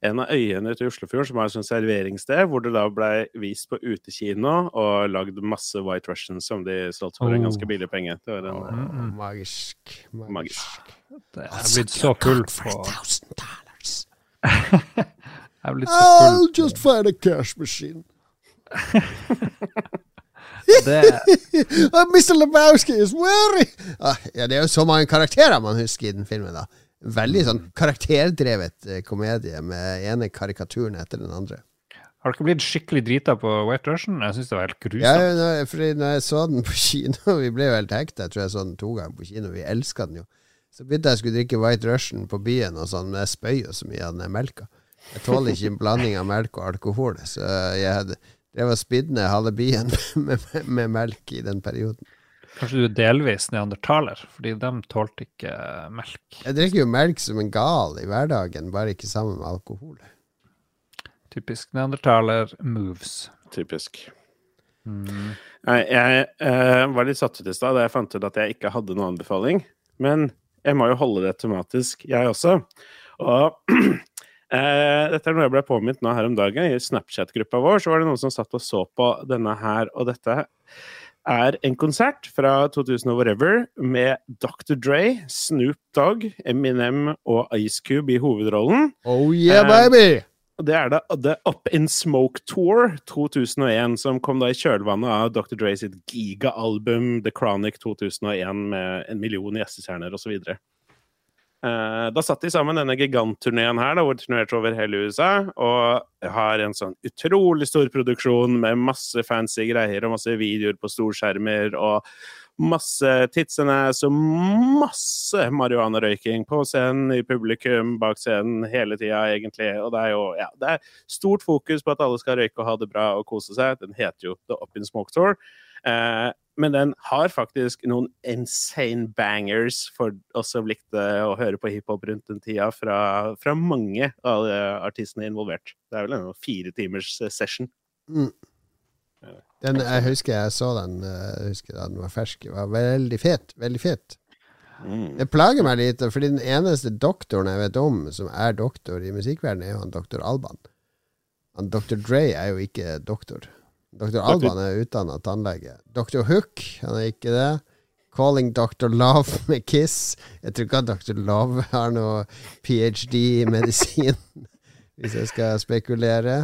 en av øyene ute i Oslofjorden som var et sånt serveringssted, hvor det da blei vist på utekino og lagd masse White Russians som de solgte for en ganske oh. billig penge. Det var en, oh, magisk, magisk. magisk. Det er blitt så full på [LAUGHS] Jeg er blitt så full I'll just find a cash machine. [LAUGHS] det [LAUGHS] Mr. Lebowski is weary! ah, Ja, det er jo så mange karakterer man husker i den filmen, da. Veldig sånn karakterdrevet eh, komedie med ene karikaturen etter den andre. Har du ikke blitt skikkelig drita på White Russian? Jeg syns det var helt grusomt. Ja, når, fordi når jeg så den på kino [LAUGHS] Vi ble jo helt hekta. Jeg tror jeg så den to ganger på kino. Vi elska den jo. Så begynte jeg å skulle drikke White Russian på byen, og sånn, men jeg spøy jo så mye av den melka. Jeg tåler ikke en blanding av melk og alkohol, så jeg hadde det var spydde ned halve byen med, [LAUGHS] med, med, melk i den perioden. Kanskje du er delvis neandertaler, fordi de tålte ikke melk. Jeg drikker jo melk som en gal i hverdagen, bare ikke sammen med alkohol. Typisk neandertaler moves. Typisk. Mm. Jeg, jeg uh, var litt satt ut i stad da jeg fant ut at jeg ikke hadde noen anbefaling. Men jeg må jo holde det tematisk, jeg også. Og [CLEARS THROAT] Eh, dette er noe jeg ble påminnet nå her om dagen. I Snapchat-gruppa vår så var det noen som satt og så på denne her, og dette er en konsert fra 2000 og whatever med Dr. Dre, Snoop Dogg, Eminem og Ice Cube i hovedrollen. Oh yeah, baby! Eh, det er da The Up In Smoke Tour 2001, som kom da i kjølvannet av Dr. Dre sitt gigaalbum The Chronic 2001 med en million gjestestjerner osv. Uh, da satt de sammen denne gigantturneen her, da, hvor de turnerte over hele USA. Og har en sånn utrolig stor produksjon med masse fancy greier og masse videoer på storskjermer og masse titsenes og masse marihuanarøyking på scenen, i publikum, bak scenen, hele tida, egentlig. Og det er jo ja, det er stort fokus på at alle skal røyke og ha det bra og kose seg. Den heter jo The Up in Smoke Tour. Uh, men den har faktisk noen insane bangers for oss som likte å høre på hiphop rundt den tida, fra, fra mange av artistene involvert. Det er vel en fire timers session. Den, jeg husker jeg så den eh, Jeg husker da den var fersk. Den var veldig fet. Veldig fet. Mm. Det plager meg litt, fordi den eneste doktoren jeg vet om som er doktor i musikkverdenen, er jo han doktor Alban. Han doktor Dre er jo ikke doktor. Dr. Alban er utdanna tannlege. Dr. Hook, han er ikke det. Calling Dr. Love [LAUGHS] med Kiss. Jeg tror ikke at Dr. Love har noe ph.d. i medisin, [LAUGHS] hvis jeg skal spekulere.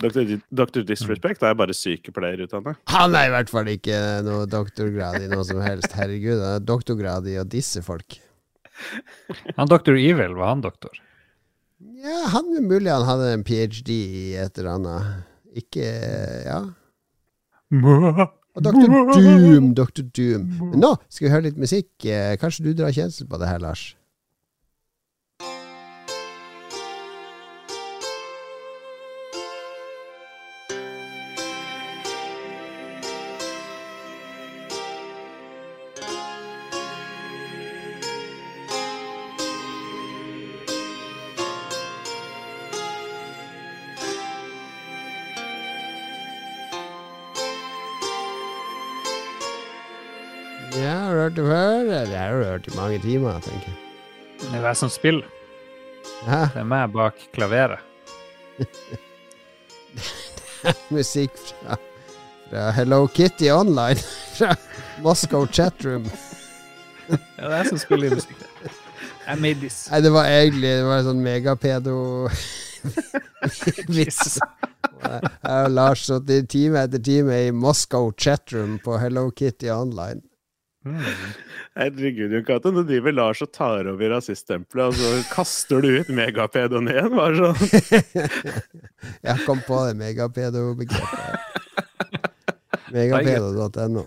Dr. Dr. Disrespect er bare sykepleierutdanna. Han er i hvert fall ikke noe doktorgrad i noe som helst. Herregud, han er doktorgrad i å disse folk. Han Dr. Evil, var han doktor? Ja, han er mulig han hadde en ph.d. i et eller annet. Ikke Ja. Og Dr. [LAUGHS] Doom, Dr. Doom. Men nå skal vi høre litt musikk. Eh, Kanskje du drar kjensel på det her, Lars? Mange timer, tenker jeg. Det er jeg som spiller. Hæ? Det er meg bak klaveret. [LAUGHS] musikk fra, fra Hello Kitty Online. [LAUGHS] Fra Moscow Chatroom. Ja, det er jeg som spiller i musikk. Jeg made this. Nei, det var egentlig Det var en sånn megapedo-vits. [LAUGHS] Jeg og Lars sittet time etter time i Moscow Chatroom på Hello Kitty Online. Mm. Herregud, Jon Cato, nå driver Lars og tar over rasiststempelet, og så kaster du ut megapedoen igjen. Bare sånn. [LAUGHS] Jeg kom på det megapedo-begrepet. Megapedo.no.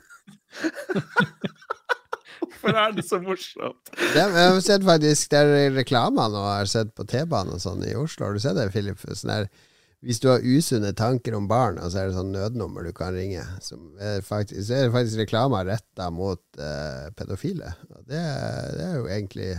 Hvorfor er det så morsomt? Det, jeg har sett faktisk Det er reklamer nå jeg har sett på T-banen og sånn i Oslo. Har du sett det, Filip? Sånn der, hvis du har usunne tanker om barn, så er det sånn nødnummer du kan ringe, som er faktisk, så er det faktisk reklamer retta mot uh, pedofile. Det, det er jo egentlig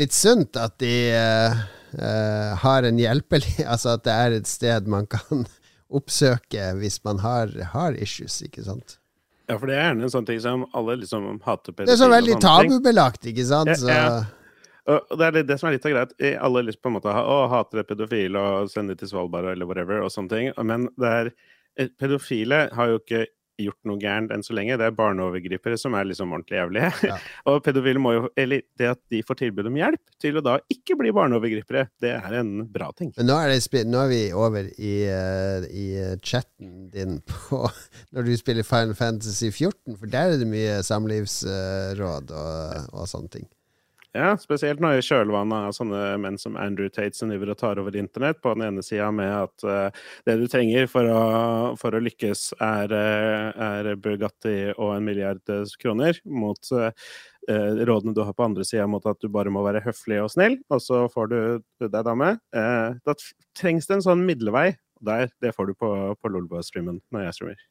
litt sunt at de uh, uh, har en hjelpelig [LAUGHS] Altså at det er et sted man kan [LAUGHS] oppsøke hvis man har, har issues, ikke sant? Ja, for det er gjerne en sånn ting som alle liksom hater pedofile. Det er så veldig tabubelagt, ikke sant? Ja, Så, ja. Og og det er det som er litt av greit. Alle Alle lyst på en måte ha- å, hater pedofile og sender til Svalbard eller whatever og sånne ting. Men det er eh, Pedofile har jo ikke gjort noe gærent enn så lenge. Det er barneovergripere som er liksom ordentlig jævlige. Ja. [LAUGHS] og pedofile må jo Eller det at de får tilbud om hjelp til å da ikke bli barneovergripere, det er en bra ting. Men nå er, det, nå er vi over i, eh, i eh, chatten din på [LAUGHS] når du spiller Final Fantasy 14, for der er det mye samlivsråd og, og sånne ting. Ja, spesielt nå i kjølvannet av sånne menn som Andrew Tate som driver og tar over internett. På den ene sida med at uh, det du trenger for å, for å lykkes, er, eh, er Bugatti og en milliard eh, kroner, mot eh, rådene du har på andre sida mot at du bare må være høflig og snill, og så får du deg dame. Uh, da trengs det en sånn middelvei. Der, det får du på, på Lolbua-streamen når jeg streamer.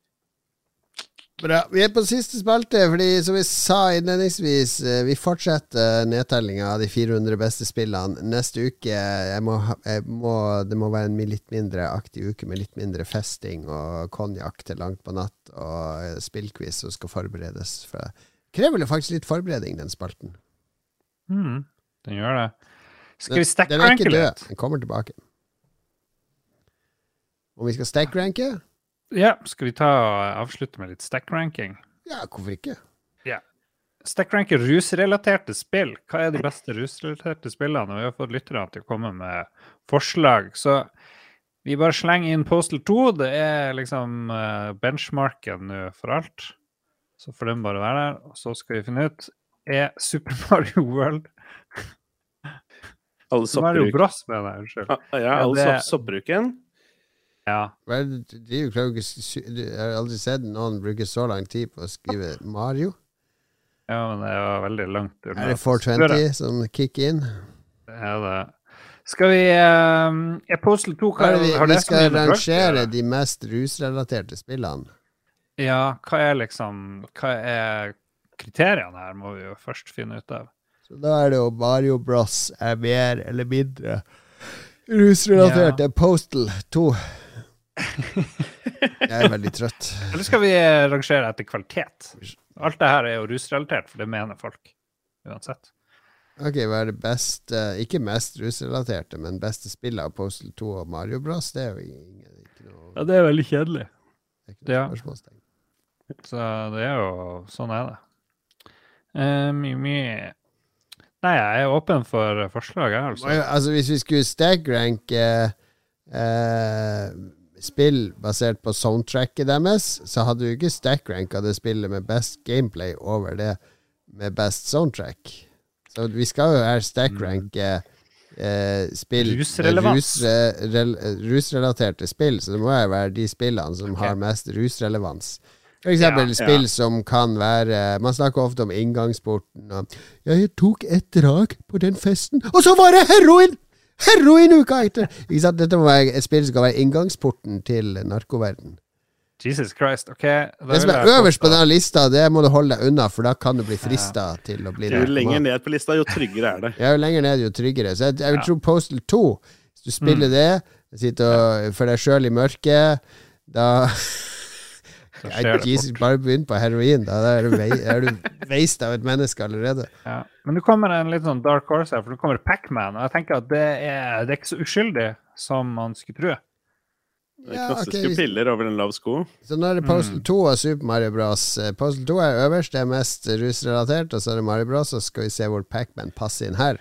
Bra. Vi er på siste spalte, fordi som vi sa innledningsvis, eh, vi fortsetter nedtellinga av de 400 beste spillene neste uke. Jeg må, jeg må, det må være en litt mindre aktiv uke med litt mindre festing og konjakk til langt på natt og eh, spillquiz som skal forberedes. For det krever faktisk litt forbereding, den spalten. Mm. Den gjør det. Skal vi den er stack-ranke ikke litt? død. Den kommer tilbake. Om vi skal stack-ranke? Ja, skal vi ta avslutte med litt stack-ranking? Ja, hvorfor ikke? Stack-ranke rusrelaterte spill. Hva er de beste rusrelaterte spillene? Og vi har fått lytterne til å komme med forslag. Så vi bare slenger inn Postal 2. Det er liksom eh, benchmarken nå for alt. Så får den bare være der. Og så skal vi finne ut Er Super Mario World Alle Super Mario soppbruk... Bros, mener jeg. Unnskyld. Ja, ja, Ja, alle det- soppbruken. Ja. Hva er er jo klarer du- Jeg har aldri sett noen bruke så lang tid på å skrive Mario. ja, men det var veldig langt unna. Er det 420 som kicker inn? Det er det. Skal vi uh, Postal 2 Hva hva, er det vi, vi skal rangere de mest rusrelaterte spillene. Ja, hva er liksom Hva er kriteriene her, må vi jo først finne ut av. Så da er det jo Mario Bros er mer eller mindre rusrelatert. Ja. Postal 2. [LAUGHS] Jeg er veldig trøtt. Eller skal vi rangere etter kvalitet? Alt det her er jo rusrelatert, for det mener folk uansett. Ok, hva er det beste Ikke mest rusrelaterte, men beste spillet av Postal 2 og Mario Bros? Det er jo ingen, ikke noe Ja, det er veldig kjedelig. det er ikke noe Ja. spørsmålstegn. Så det er jo Sånn er det. Eh, mye, mye Nei, jeg er åpen for forslag, jeg, altså. Altså. hvis vi skulle stack-ranke eh, spill basert på soundtracket deres, så hadde du ikke stack-ranka det spillet med best gameplay over det med best soundtrack. Så vi skal jo her stack-ranke eh, spill Rusrelaterte rus, rus spill, så det må jo være de spillene som har mest rusrelevans. For eksempel Ja, spill som kan være Man snakker ofte om inngangsporten. Og, 'Jeg tok et drag på den festen, og så var det heroin!' Heroin uka etter! Ikke sant? Dette må være et spill som skal være inngangsporten til narkoverden. Jesus Christ. OK. da Det som er øverst på denne lista, det må du holde deg unna, for da kan du bli frista til å bli Jo lenger ned på lista, jo tryggere er det. Ja, jo lenger ned, jo tryggere. Så jeg, jeg vil Ja. tro Postal 2, hvis du spiller det, sitter og, for deg sjøl i mørket, da [LAUGHS] Ja, Jesus, fort. bare begynn på heroin, da. Da er du, vei, er du veist av et menneske allerede. [LAUGHS] Ja. Men nå kommer en litt sånn dark horse her, for nå kommer Pacman. Og jeg tenker at det er, det er ikke så uskyldig som man skulle tro. Det Ja, klassiske ok, jo piller over en lav sko. Så nå er det Postal Mm. 2 og Super Mario Bros. Eh, Postal 2 er øverst, det er mest rusrelatert, og så er det Mario Bros, og så skal vi se hvor Pacman passer inn her.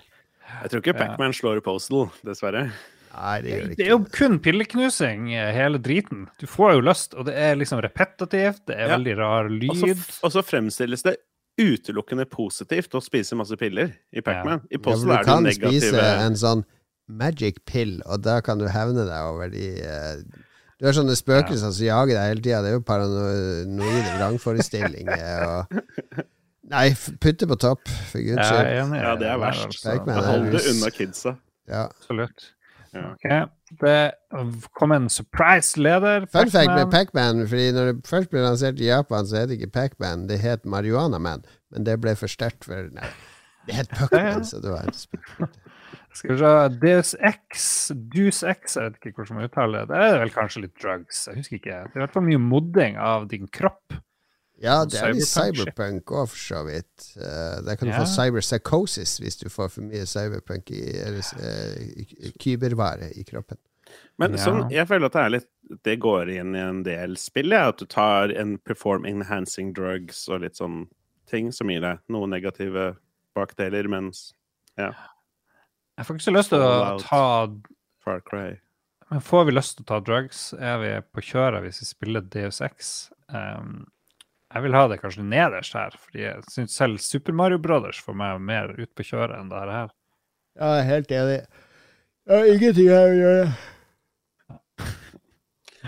Jeg tror ikke Ja. Pacman slår Postal, dessverre. Nei, det gjør det Det er jo kun pilleknusing, eh, hele driten. Du får jo lyst, og det er liksom repetitivt, det er Ja. veldig rar Og så lyd. Og så fremstilles det utelukkende positivt å spise masse piller i Pacman. I Ja, I Postal du er det kan spise en sånn magic pill, og da kan du hevne deg over de uh Du har sånne spøkelser som jager deg hele tida. Det er jo paranoide vrangforestillinger og Nei, putte på topp, for guds skyld. Ja. Ja, det er verst. Pac-Man er Hold det unna kidsa. Ja. Absolutt. Ja. Ok, Det kom en surprise-leder. Fun fact med Pac-Man. Fordi når det først ble lansert i Japan, så het det ikke Pac-Man, det het Marihuana Man. Men det ble for sterkt for Nei, det het Puckman, så det var. Skal vi se Deus X, Deus X, jeg vet ikke hvordan man uttaler det. Det er vel kanskje litt drugs. Jeg husker ikke. Det er i hvert fall mye modding av din kropp. Ja, det er litt Cyberpunk. òg, for så vidt. Uh, der kan du Ja. få cyberpsychosis hvis du får for mye cyberpunk i, eller, eh, kybervare i kroppen. Men Ja. sånn, jeg føler at det er litt Det går inn i en del spill, ja, at du tar en perform enhancing drugs og litt sånn ting som gir deg noen negative bakdeler, mens Jeg får ikke så lyst til å ta Far Cry Men får vi lyst til å ta drugs, er vi på kjøret hvis vi spiller Deus Ex. Um, jeg vil ha det kanskje nederst her, fordi jeg syns selv Super Mario Brothers får meg mer ut på kjøret enn det her. Ja, jeg er helt enig. Jeg har ingenting her å gjøre. [LAUGHS]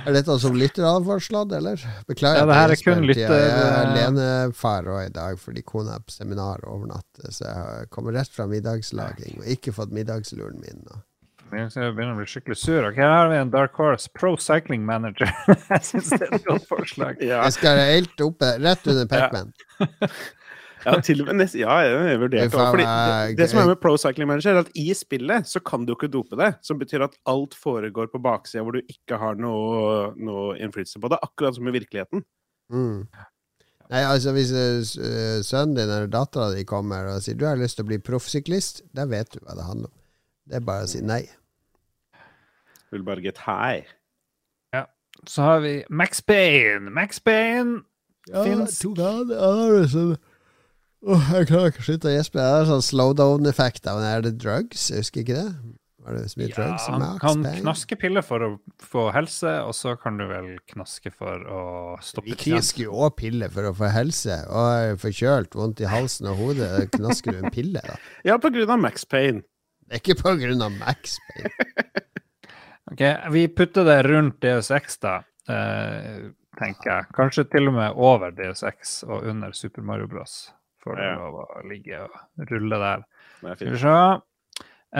Er dette som lytter hadde foreslått, eller? Beklager. Ja, det her er kun lytter... Jeg er alenefar i dag fordi kona er på seminar over natt, så jeg har kommet rett fra middagslaging og ikke fått middagsluren min. Og. Jeg begynner å bli skikkelig sur. Ok, Her har vi en Dark Horse Pro Cycling Manager. [LAUGHS] jeg syns det er et godt forslag. Ja, Jeg skal helt oppe, rett under Pacman. ja til og med nest, Ja, jeg vurderte det. Fordi det, det som er med Pro Cycling Manager, er at i spillet så kan du ikke dope det. Som betyr at alt foregår på baksida, hvor du ikke har noe, noe innflytelse på det. Akkurat som i virkeligheten. Mm. Nei, altså Hvis eh, eh, sønnen din eller dattera di kommer og sier du har lyst til å bli proffsyklist, da vet du hva det handler om. Det er bare å si nei. Vil bare get high. Så har vi Max Payne. Max Payne Finsk. han, han det sånn Jeg klarer ikke å slutte å gjespe. Det er sånn slowdown-effekt av Er det drugs? Jeg husker ikke det. Var det så mye Ja, drugs? han Max kan Payne? knaske piller for å få helse, og så kan du vel knaske for å stoppe stoppe Vi knasker jo òg piller for å få helse. Og er forkjølt, vondt i halsen og hodet. Knasker du en pille, da? Ja, på grunn av Max Payne. Det er ikke på grunn av Max Payne. [LAUGHS] Ok, Vi putter det rundt DSX, da, eh, tenker jeg. Kanskje til og med over DSX og under Super Mario Bros. Får det Ja. lov å ligge og rulle der. Er Skal vi se.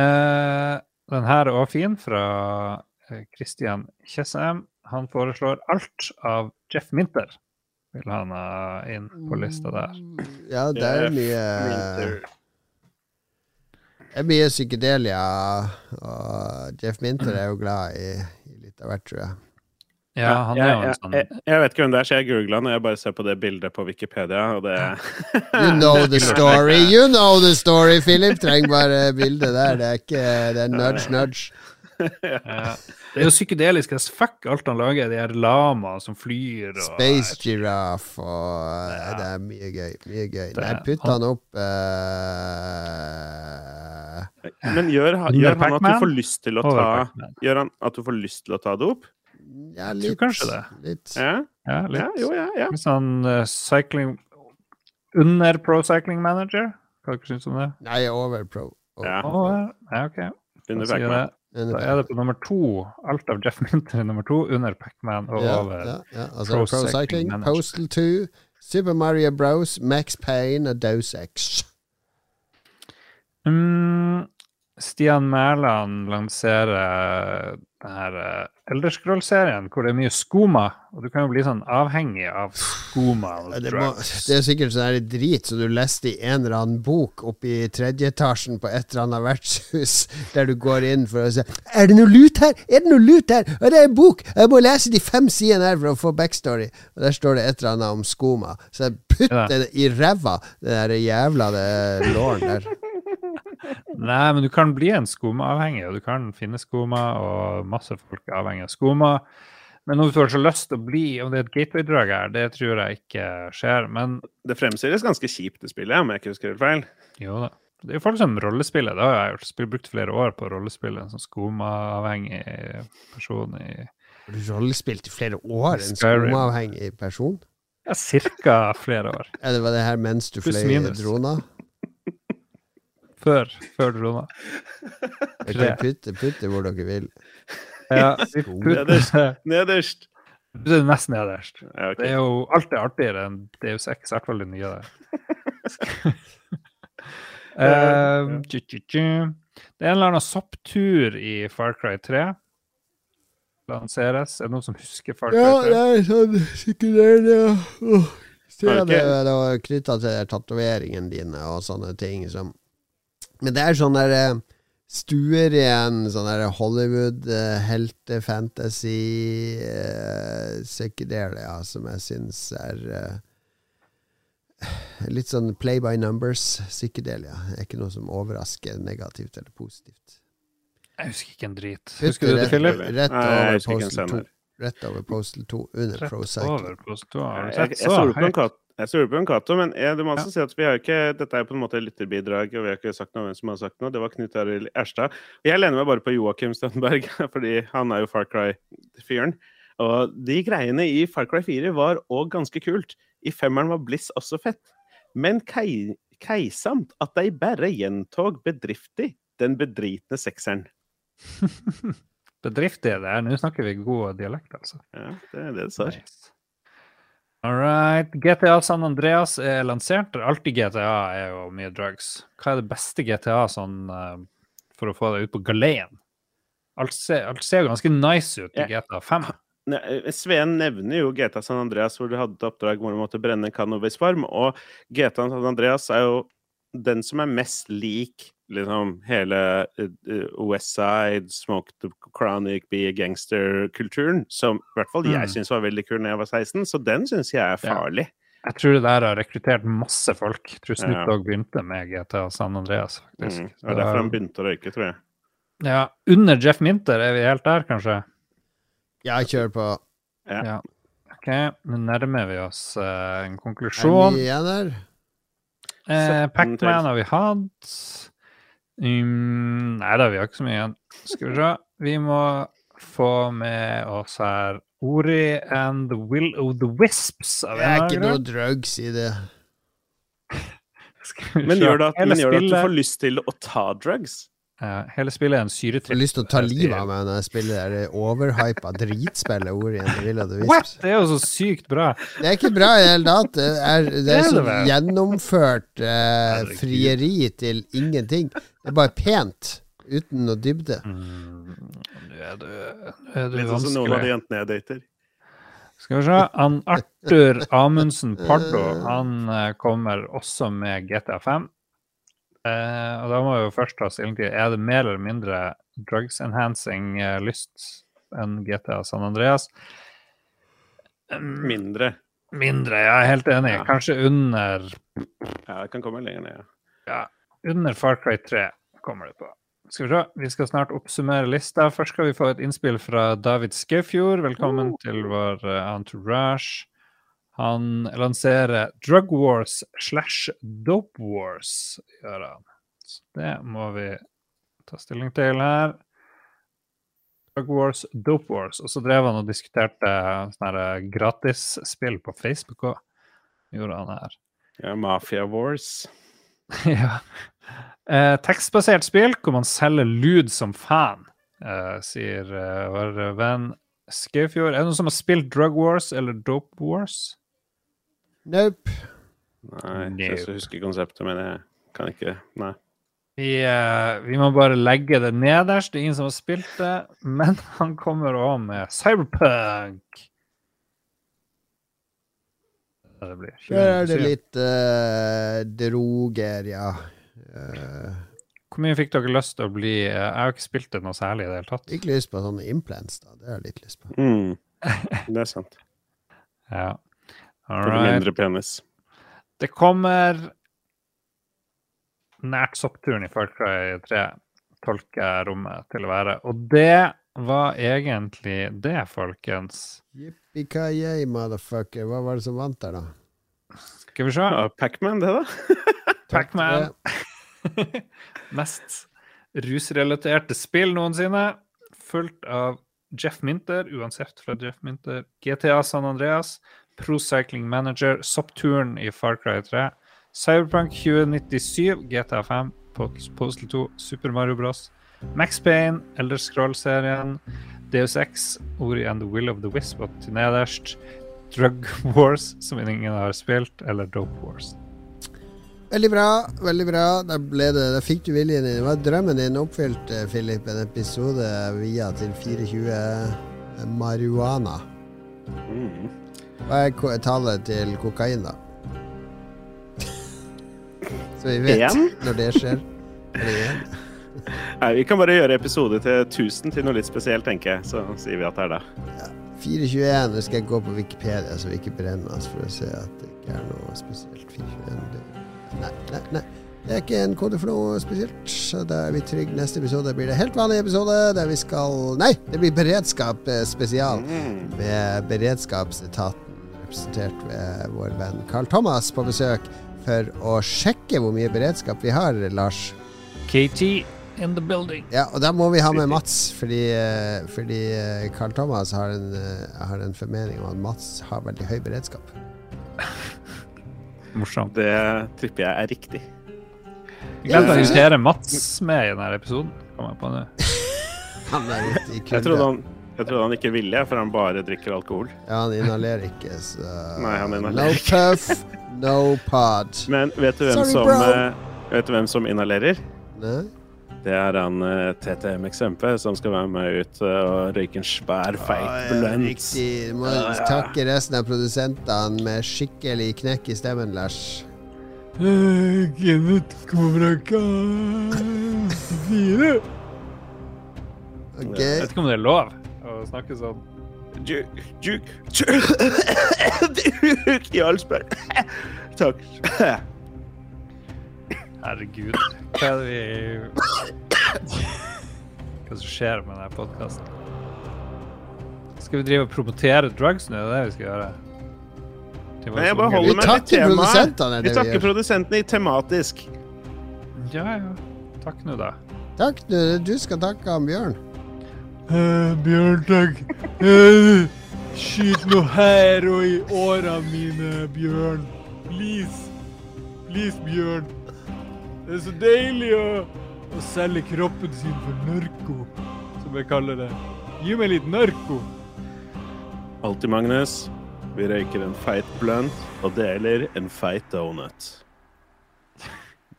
Eh, den her er også fin, fra eh, Christian Tjessem. Han foreslår alt av Jeff Minter. Vil han ha inn på lista der. Ja, det er mye Winter. Det er mye psykedelia, og Jeff Minter er jo glad i, i litt av hvert, tror jeg. Ja, han er jo en jeg, sånn jeg, jeg vet ikke hvem det er, så jeg googla han, og jeg bare ser på det bildet på Wikipedia, og det [LAUGHS] You know the story, you know the story, Philip. Trenger bare bildet der. Det er ikke Det er nudge, nudge. [LAUGHS] ja. Det er jo psykedelisk as fuck, alt han lager. De her lamaene som flyr og Space giraffe og ja. Det er mye gøy. Mye gøy. Det- Nei, putt han opp uh... Men gjør, han- gjør han at du får lyst til å ta Gjør han at du får lyst til å ta det opp? Ja, tror litt. kanskje det. Litt. Ja, Ja, litt. ja jo, ja. ja. Sånn uh, cycling Under Pro Cycling Manager? Hva syns du om det? Nei, over pro. Over. Ja. Over. ja, ok. Under Pac-Man. Da er det på nummer to. Alt av Jeff Minter er nummer to, under Pac-Man og Ja, over ja, ja. Altså, Pro Pro, Cycling Cycling, Manager. Postal 2, Super Mario Bros, Max Payne og Dose X. mm, Stian Mæland lanserer den her uh, Elderscroll-serien hvor det er mye skoma, og du kan jo bli sånn avhengig av skoma Det, må, det er sikkert sånn drit som du leste i en eller annen bok oppe i tredje etasjen på et eller annet vertshus, [LAUGHS] der du går inn for å se Er det noe lut her? Er det noe lut her? Og det er en bok! Jeg må lese de fem sidene her for å få backstory. Og der står det et eller annet om skoma. Så jeg putter det i ræva, det der jævla det låren der. [LAUGHS] Nei, men du kan bli en skomaavhengig, og du kan finne skoma, og masse folk er avhengig av skoma. Men om du har så lyst til å bli, om det er et gateway-drag her, det tror jeg ikke skjer. Men Det fremstilles ganske kjipt, det spillet, om jeg ikke husker helt feil. jo da. Det er jo folk som rollespiller. Det har jeg gjort. Spil- brukt flere år på å rollespille en sånn skomaavhengig person i Har du rollespilt i flere år, en skomaavhengig person? ja, cirka flere år. Ja, [LAUGHS] det var det her mens du fløy droner? Før, før kan putte, putte hvor dere vil. Ja, vi putter Nederst. det er nesten nederst. Ja, okay. Det er jo alt er artigere enn Deus Ex, i hvert fall det nye der. [LAUGHS] Eh, tju, tju, tju. Det er en eller annen sopptur i Far Cry 3. Lanseres. Er det noen som husker Far Cry Ja, 3? det er sånn sikkert det, oh, det, det var knytta til tatoveringene dine og sånne ting som Men det er sånn der stuer igjen. sånn der Hollywood, eh, helte, fantasy, eh, psychedelia, som jeg syns er eh, Litt sånn play by numbers, psykedelia. Det er ikke noe som overrasker negativt eller positivt. Jeg husker ikke en drit. Husker, Husker du det, Philip? Rett rett over Postal 2. Rett over Postal 2 under Rett Pro over Cycling. på stua. Har du Jeg, jeg, så stoler på en jeg stoler på en Cato, men jeg, du må også Ja. si at vi har ikke, dette er på en måte lytterbidrag, og vi har ikke sagt noe om hvem som har sagt noe. Det var Knut Arild Erstad. Jeg lener meg bare på Joakim Stønberg, [LAUGHS] fordi han er jo Far Cry-fyren. Og de greiene i Far Cry 4 var òg ganske kult. I femmeren var Bliss også fett. Men kei, keisamt at de bare gjentog bedriftig den bedritne sekseren. [LAUGHS] bedriftig er det. Nå snakker vi god dialekt, altså. Ja, det er det du sa. Nice. All right. GTA San Andreas er lansert. Alltid GTA er jo mye drugs. Hva er det beste GTA sånn eh, for å få deg ut på galeien? Alt ser, alt ser ganske nice ut i. GTA 5. Ne- eh, Sveen nevner jo GTA San Andreas, hvor du hadde et oppdrag hvor du måtte brenne en cannabisfarm. Og GTA San Andreas er jo den som er mest lik liksom hele eh, eh, West Side, Smoke the Chronic, Be a Gangster-kulturen, som i hvert fall jeg Mm. syns var veldig kul da jeg var 16. Så den syns jeg er Ja. farlig. Jeg tror det der har rekruttert masse folk. Jeg tror Snoop Ja. Dogg begynte med GTA San Andreas, faktisk. Mm. Det var derfor han begynte å røyke, tror jeg. Ja, under Jeff Minter er vi helt der, kanskje? Jeg kjører på. Ja. OK, nå nærmer vi oss uh, en Er vi igjen der? Eh, 17 Pac-Man har vi hatt. Um, nei da, vi har ikke så mye igjen. Skal vi se. Vi må få med oss her Ori and the Will of the Wisps. Av Det er ikke noe drugs i det. Skal vi Men gjør det at, men gjør det at du får lyst til å ta drugs? Ja, hele spillet er en syretripp. får lyst til å ta livet av meg når jeg spiller det overhypa dritspillet Ori and the Will of the What?! Wisps. Det er jo så sykt bra. Det er ikke bra i det hele tatt. Det er, det er er så gjennomført eh, frieri til ingenting. Det er bare pent, uten noe dybde. Mm, Nå er du, nå er du Litt sånn som noen av de jentene jeg dater. Skal vi se. Han Arthur Amundsen Pardo han eh, kommer også med GTA 5. Eh, og da må vi jo først ta stilling til er det mer eller mindre drugs enhancing eh, lyst enn GTA San Andreas. Mindre. Mindre, jeg er helt enig. Ja. Kanskje under, Ja, det kan komme lenger ned. ja. Under Far Cry 3 kommer det på. Skal vi se, vi skal snart oppsummere lista. Først skal vi få et innspill fra David Skaufjord. Velkommen til vår eh, entourage. Han lanserer Drug Wars slash Dope Wars, gjør han. Så det må vi ta stilling til her. Drug Wars, Dope Wars. Og så drev han og diskuterte sånne gratisspill på Facebook òg. Gjorde han her. ja. Mafia Wars. [LAUGHS] ja. Eh, tekstbasert spill hvor man selger lyd som fan, eh, sier eh, vår venn Skaufjord. Er det noen som har spilt Drug Wars eller Dope Wars? Nope. Nei, Nope. jeg husker konseptet, men jeg kan ikke Nei. Vi, eh, vi må bare legge det nederst. Det er ingen som har spilt det. Men han kommer òg med Cyberpunk. Det blir Der er det litt uh, droger, ja. Uh, Hvor mye fikk dere lyst til å bli uh, Jeg har ikke spilt det noe særlig i det hele tatt. ikke lyst på sånne implants, da. Det har jeg litt lyst på. Mm. [LAUGHS] Det er sant. Ja. All For right. mindre penis. Det kommer nært soppturen i Far Cry 3, tolker rommet til å være. Og det var egentlig det, folkens. Yippee-ki-yay, motherfucker. Hva var det som vant der, da? Skal vi se. Ja, Pacman, det, da? [LAUGHS] Pac-Man. [LAUGHS] Mest rusrelaterte spill noensinne. Fulgt av Jeff Minter, uansett fra Jeff Minter. GTA San Andreas. Pro Cycling Manager. Soppturen i Far Cry 3. Cyberpunk 2097. GTA 5. Postal 2. Super Mario Bros. Max Payne. Elder Scroll-serien. Deus X. Ori and the Will of the Wisp og til nederst. Drug Wars, som ingen har spilt, eller Dope Wars. Veldig bra. veldig bra Da, ble det, da fikk du viljen din. Var drømmen din oppfylt, eh, Philip? En episode via til 24 marihuana. Mm. Hva er tallet til kokain, da? [LAUGHS] Så vi vet når det skjer. Eller én? Nei, vi kan bare gjøre episode til 1000 til noe litt spesielt, tenker jeg. Så sier vi at det er det. 421. Nå skal jeg gå på Wikipedia, så vi ikke brenner oss for å se at det ikke er noe spesielt. 421 Nei, nei, nei. Det er ikke en kode for noe spesielt. Så da er vi trygge. Neste episode blir det helt vanlig episode der vi skal Nei, det blir beredskap eh, spesial. Mm. Med beredskapsetaten representert ved vår venn Carl Thomas på besøk for å sjekke hvor mye beredskap vi har, Lars. KT in the building. Ja, og da må vi ha med Mats, fordi, eh, fordi eh, Carl Thomas har en, eh, har en formening om at Mats har veldig høy beredskap. [LAUGHS] Morsomt. Det tripper jeg er riktig. Jeg glemte å invitere Mats med i denne episoden. Kom jeg på nå. [LAUGHS] Han er ute i Jeg trodde han, jeg trodde han ikke ville, for han bare drikker alkohol. Ja, han inhalerer ikke, så [LAUGHS] Nei, han No inhalerer puff, no pod. Men vet du hvem, Sorry, som, bro. eh, vet du hvem som inhalerer? Nei? Det er han uh, TTM-eksempel som skal være med ut uh, og røyke en svær, feit Ja, ja, blunt. Riktig. Du må ja. takke resten av produsentene med skikkelig knekk i stemmen, Lars. Kenneth kommer fra fire. Okay. Jeg vet ikke om det er lov å snakke sånn. Juk, juk, juk Jarlsberg. Takk. Herregud. Hva er det vi Hva som skjer med denne podkasten? Skal vi drive og promotere drugs nå? Det Er det vi skal gjøre? Nei, jeg bare holder meg til temaet. Vi takker produsentene i tematisk. Ja, ja. Takk nå, da. Takk, du, du skal takke han Bjørn. Bjørn, takk. Uh, skyt noe her og i åra mine, Bjørn. Please. Please, Bjørn. Det er så deilig å, å selge kroppen sin for narko, som jeg kaller det. Gi meg litt narko. Alltid, Magnus. Vi røyker en feit blunt og deler en feit donut.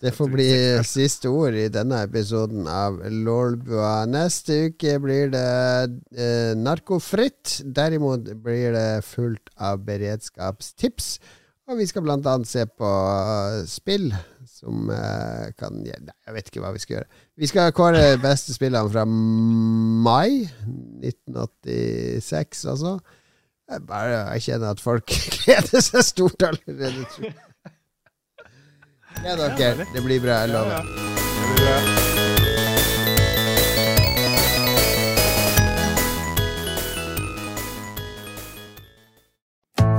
Det får bli siste ord i denne episoden av Lolbua. Neste uke blir det eh, narkofritt. Derimot blir det fullt av beredskapstips. Og vi skal blant annet se på uh, spill som uh, kan ja, Nei, jeg vet ikke hva vi skal gjøre. Vi skal kåre beste spillene fra mai 1986, altså. Jeg bare erkjenner at folk [LAUGHS] gleder seg stort allerede. jeg. Gled dere. Det blir bra, jeg lover.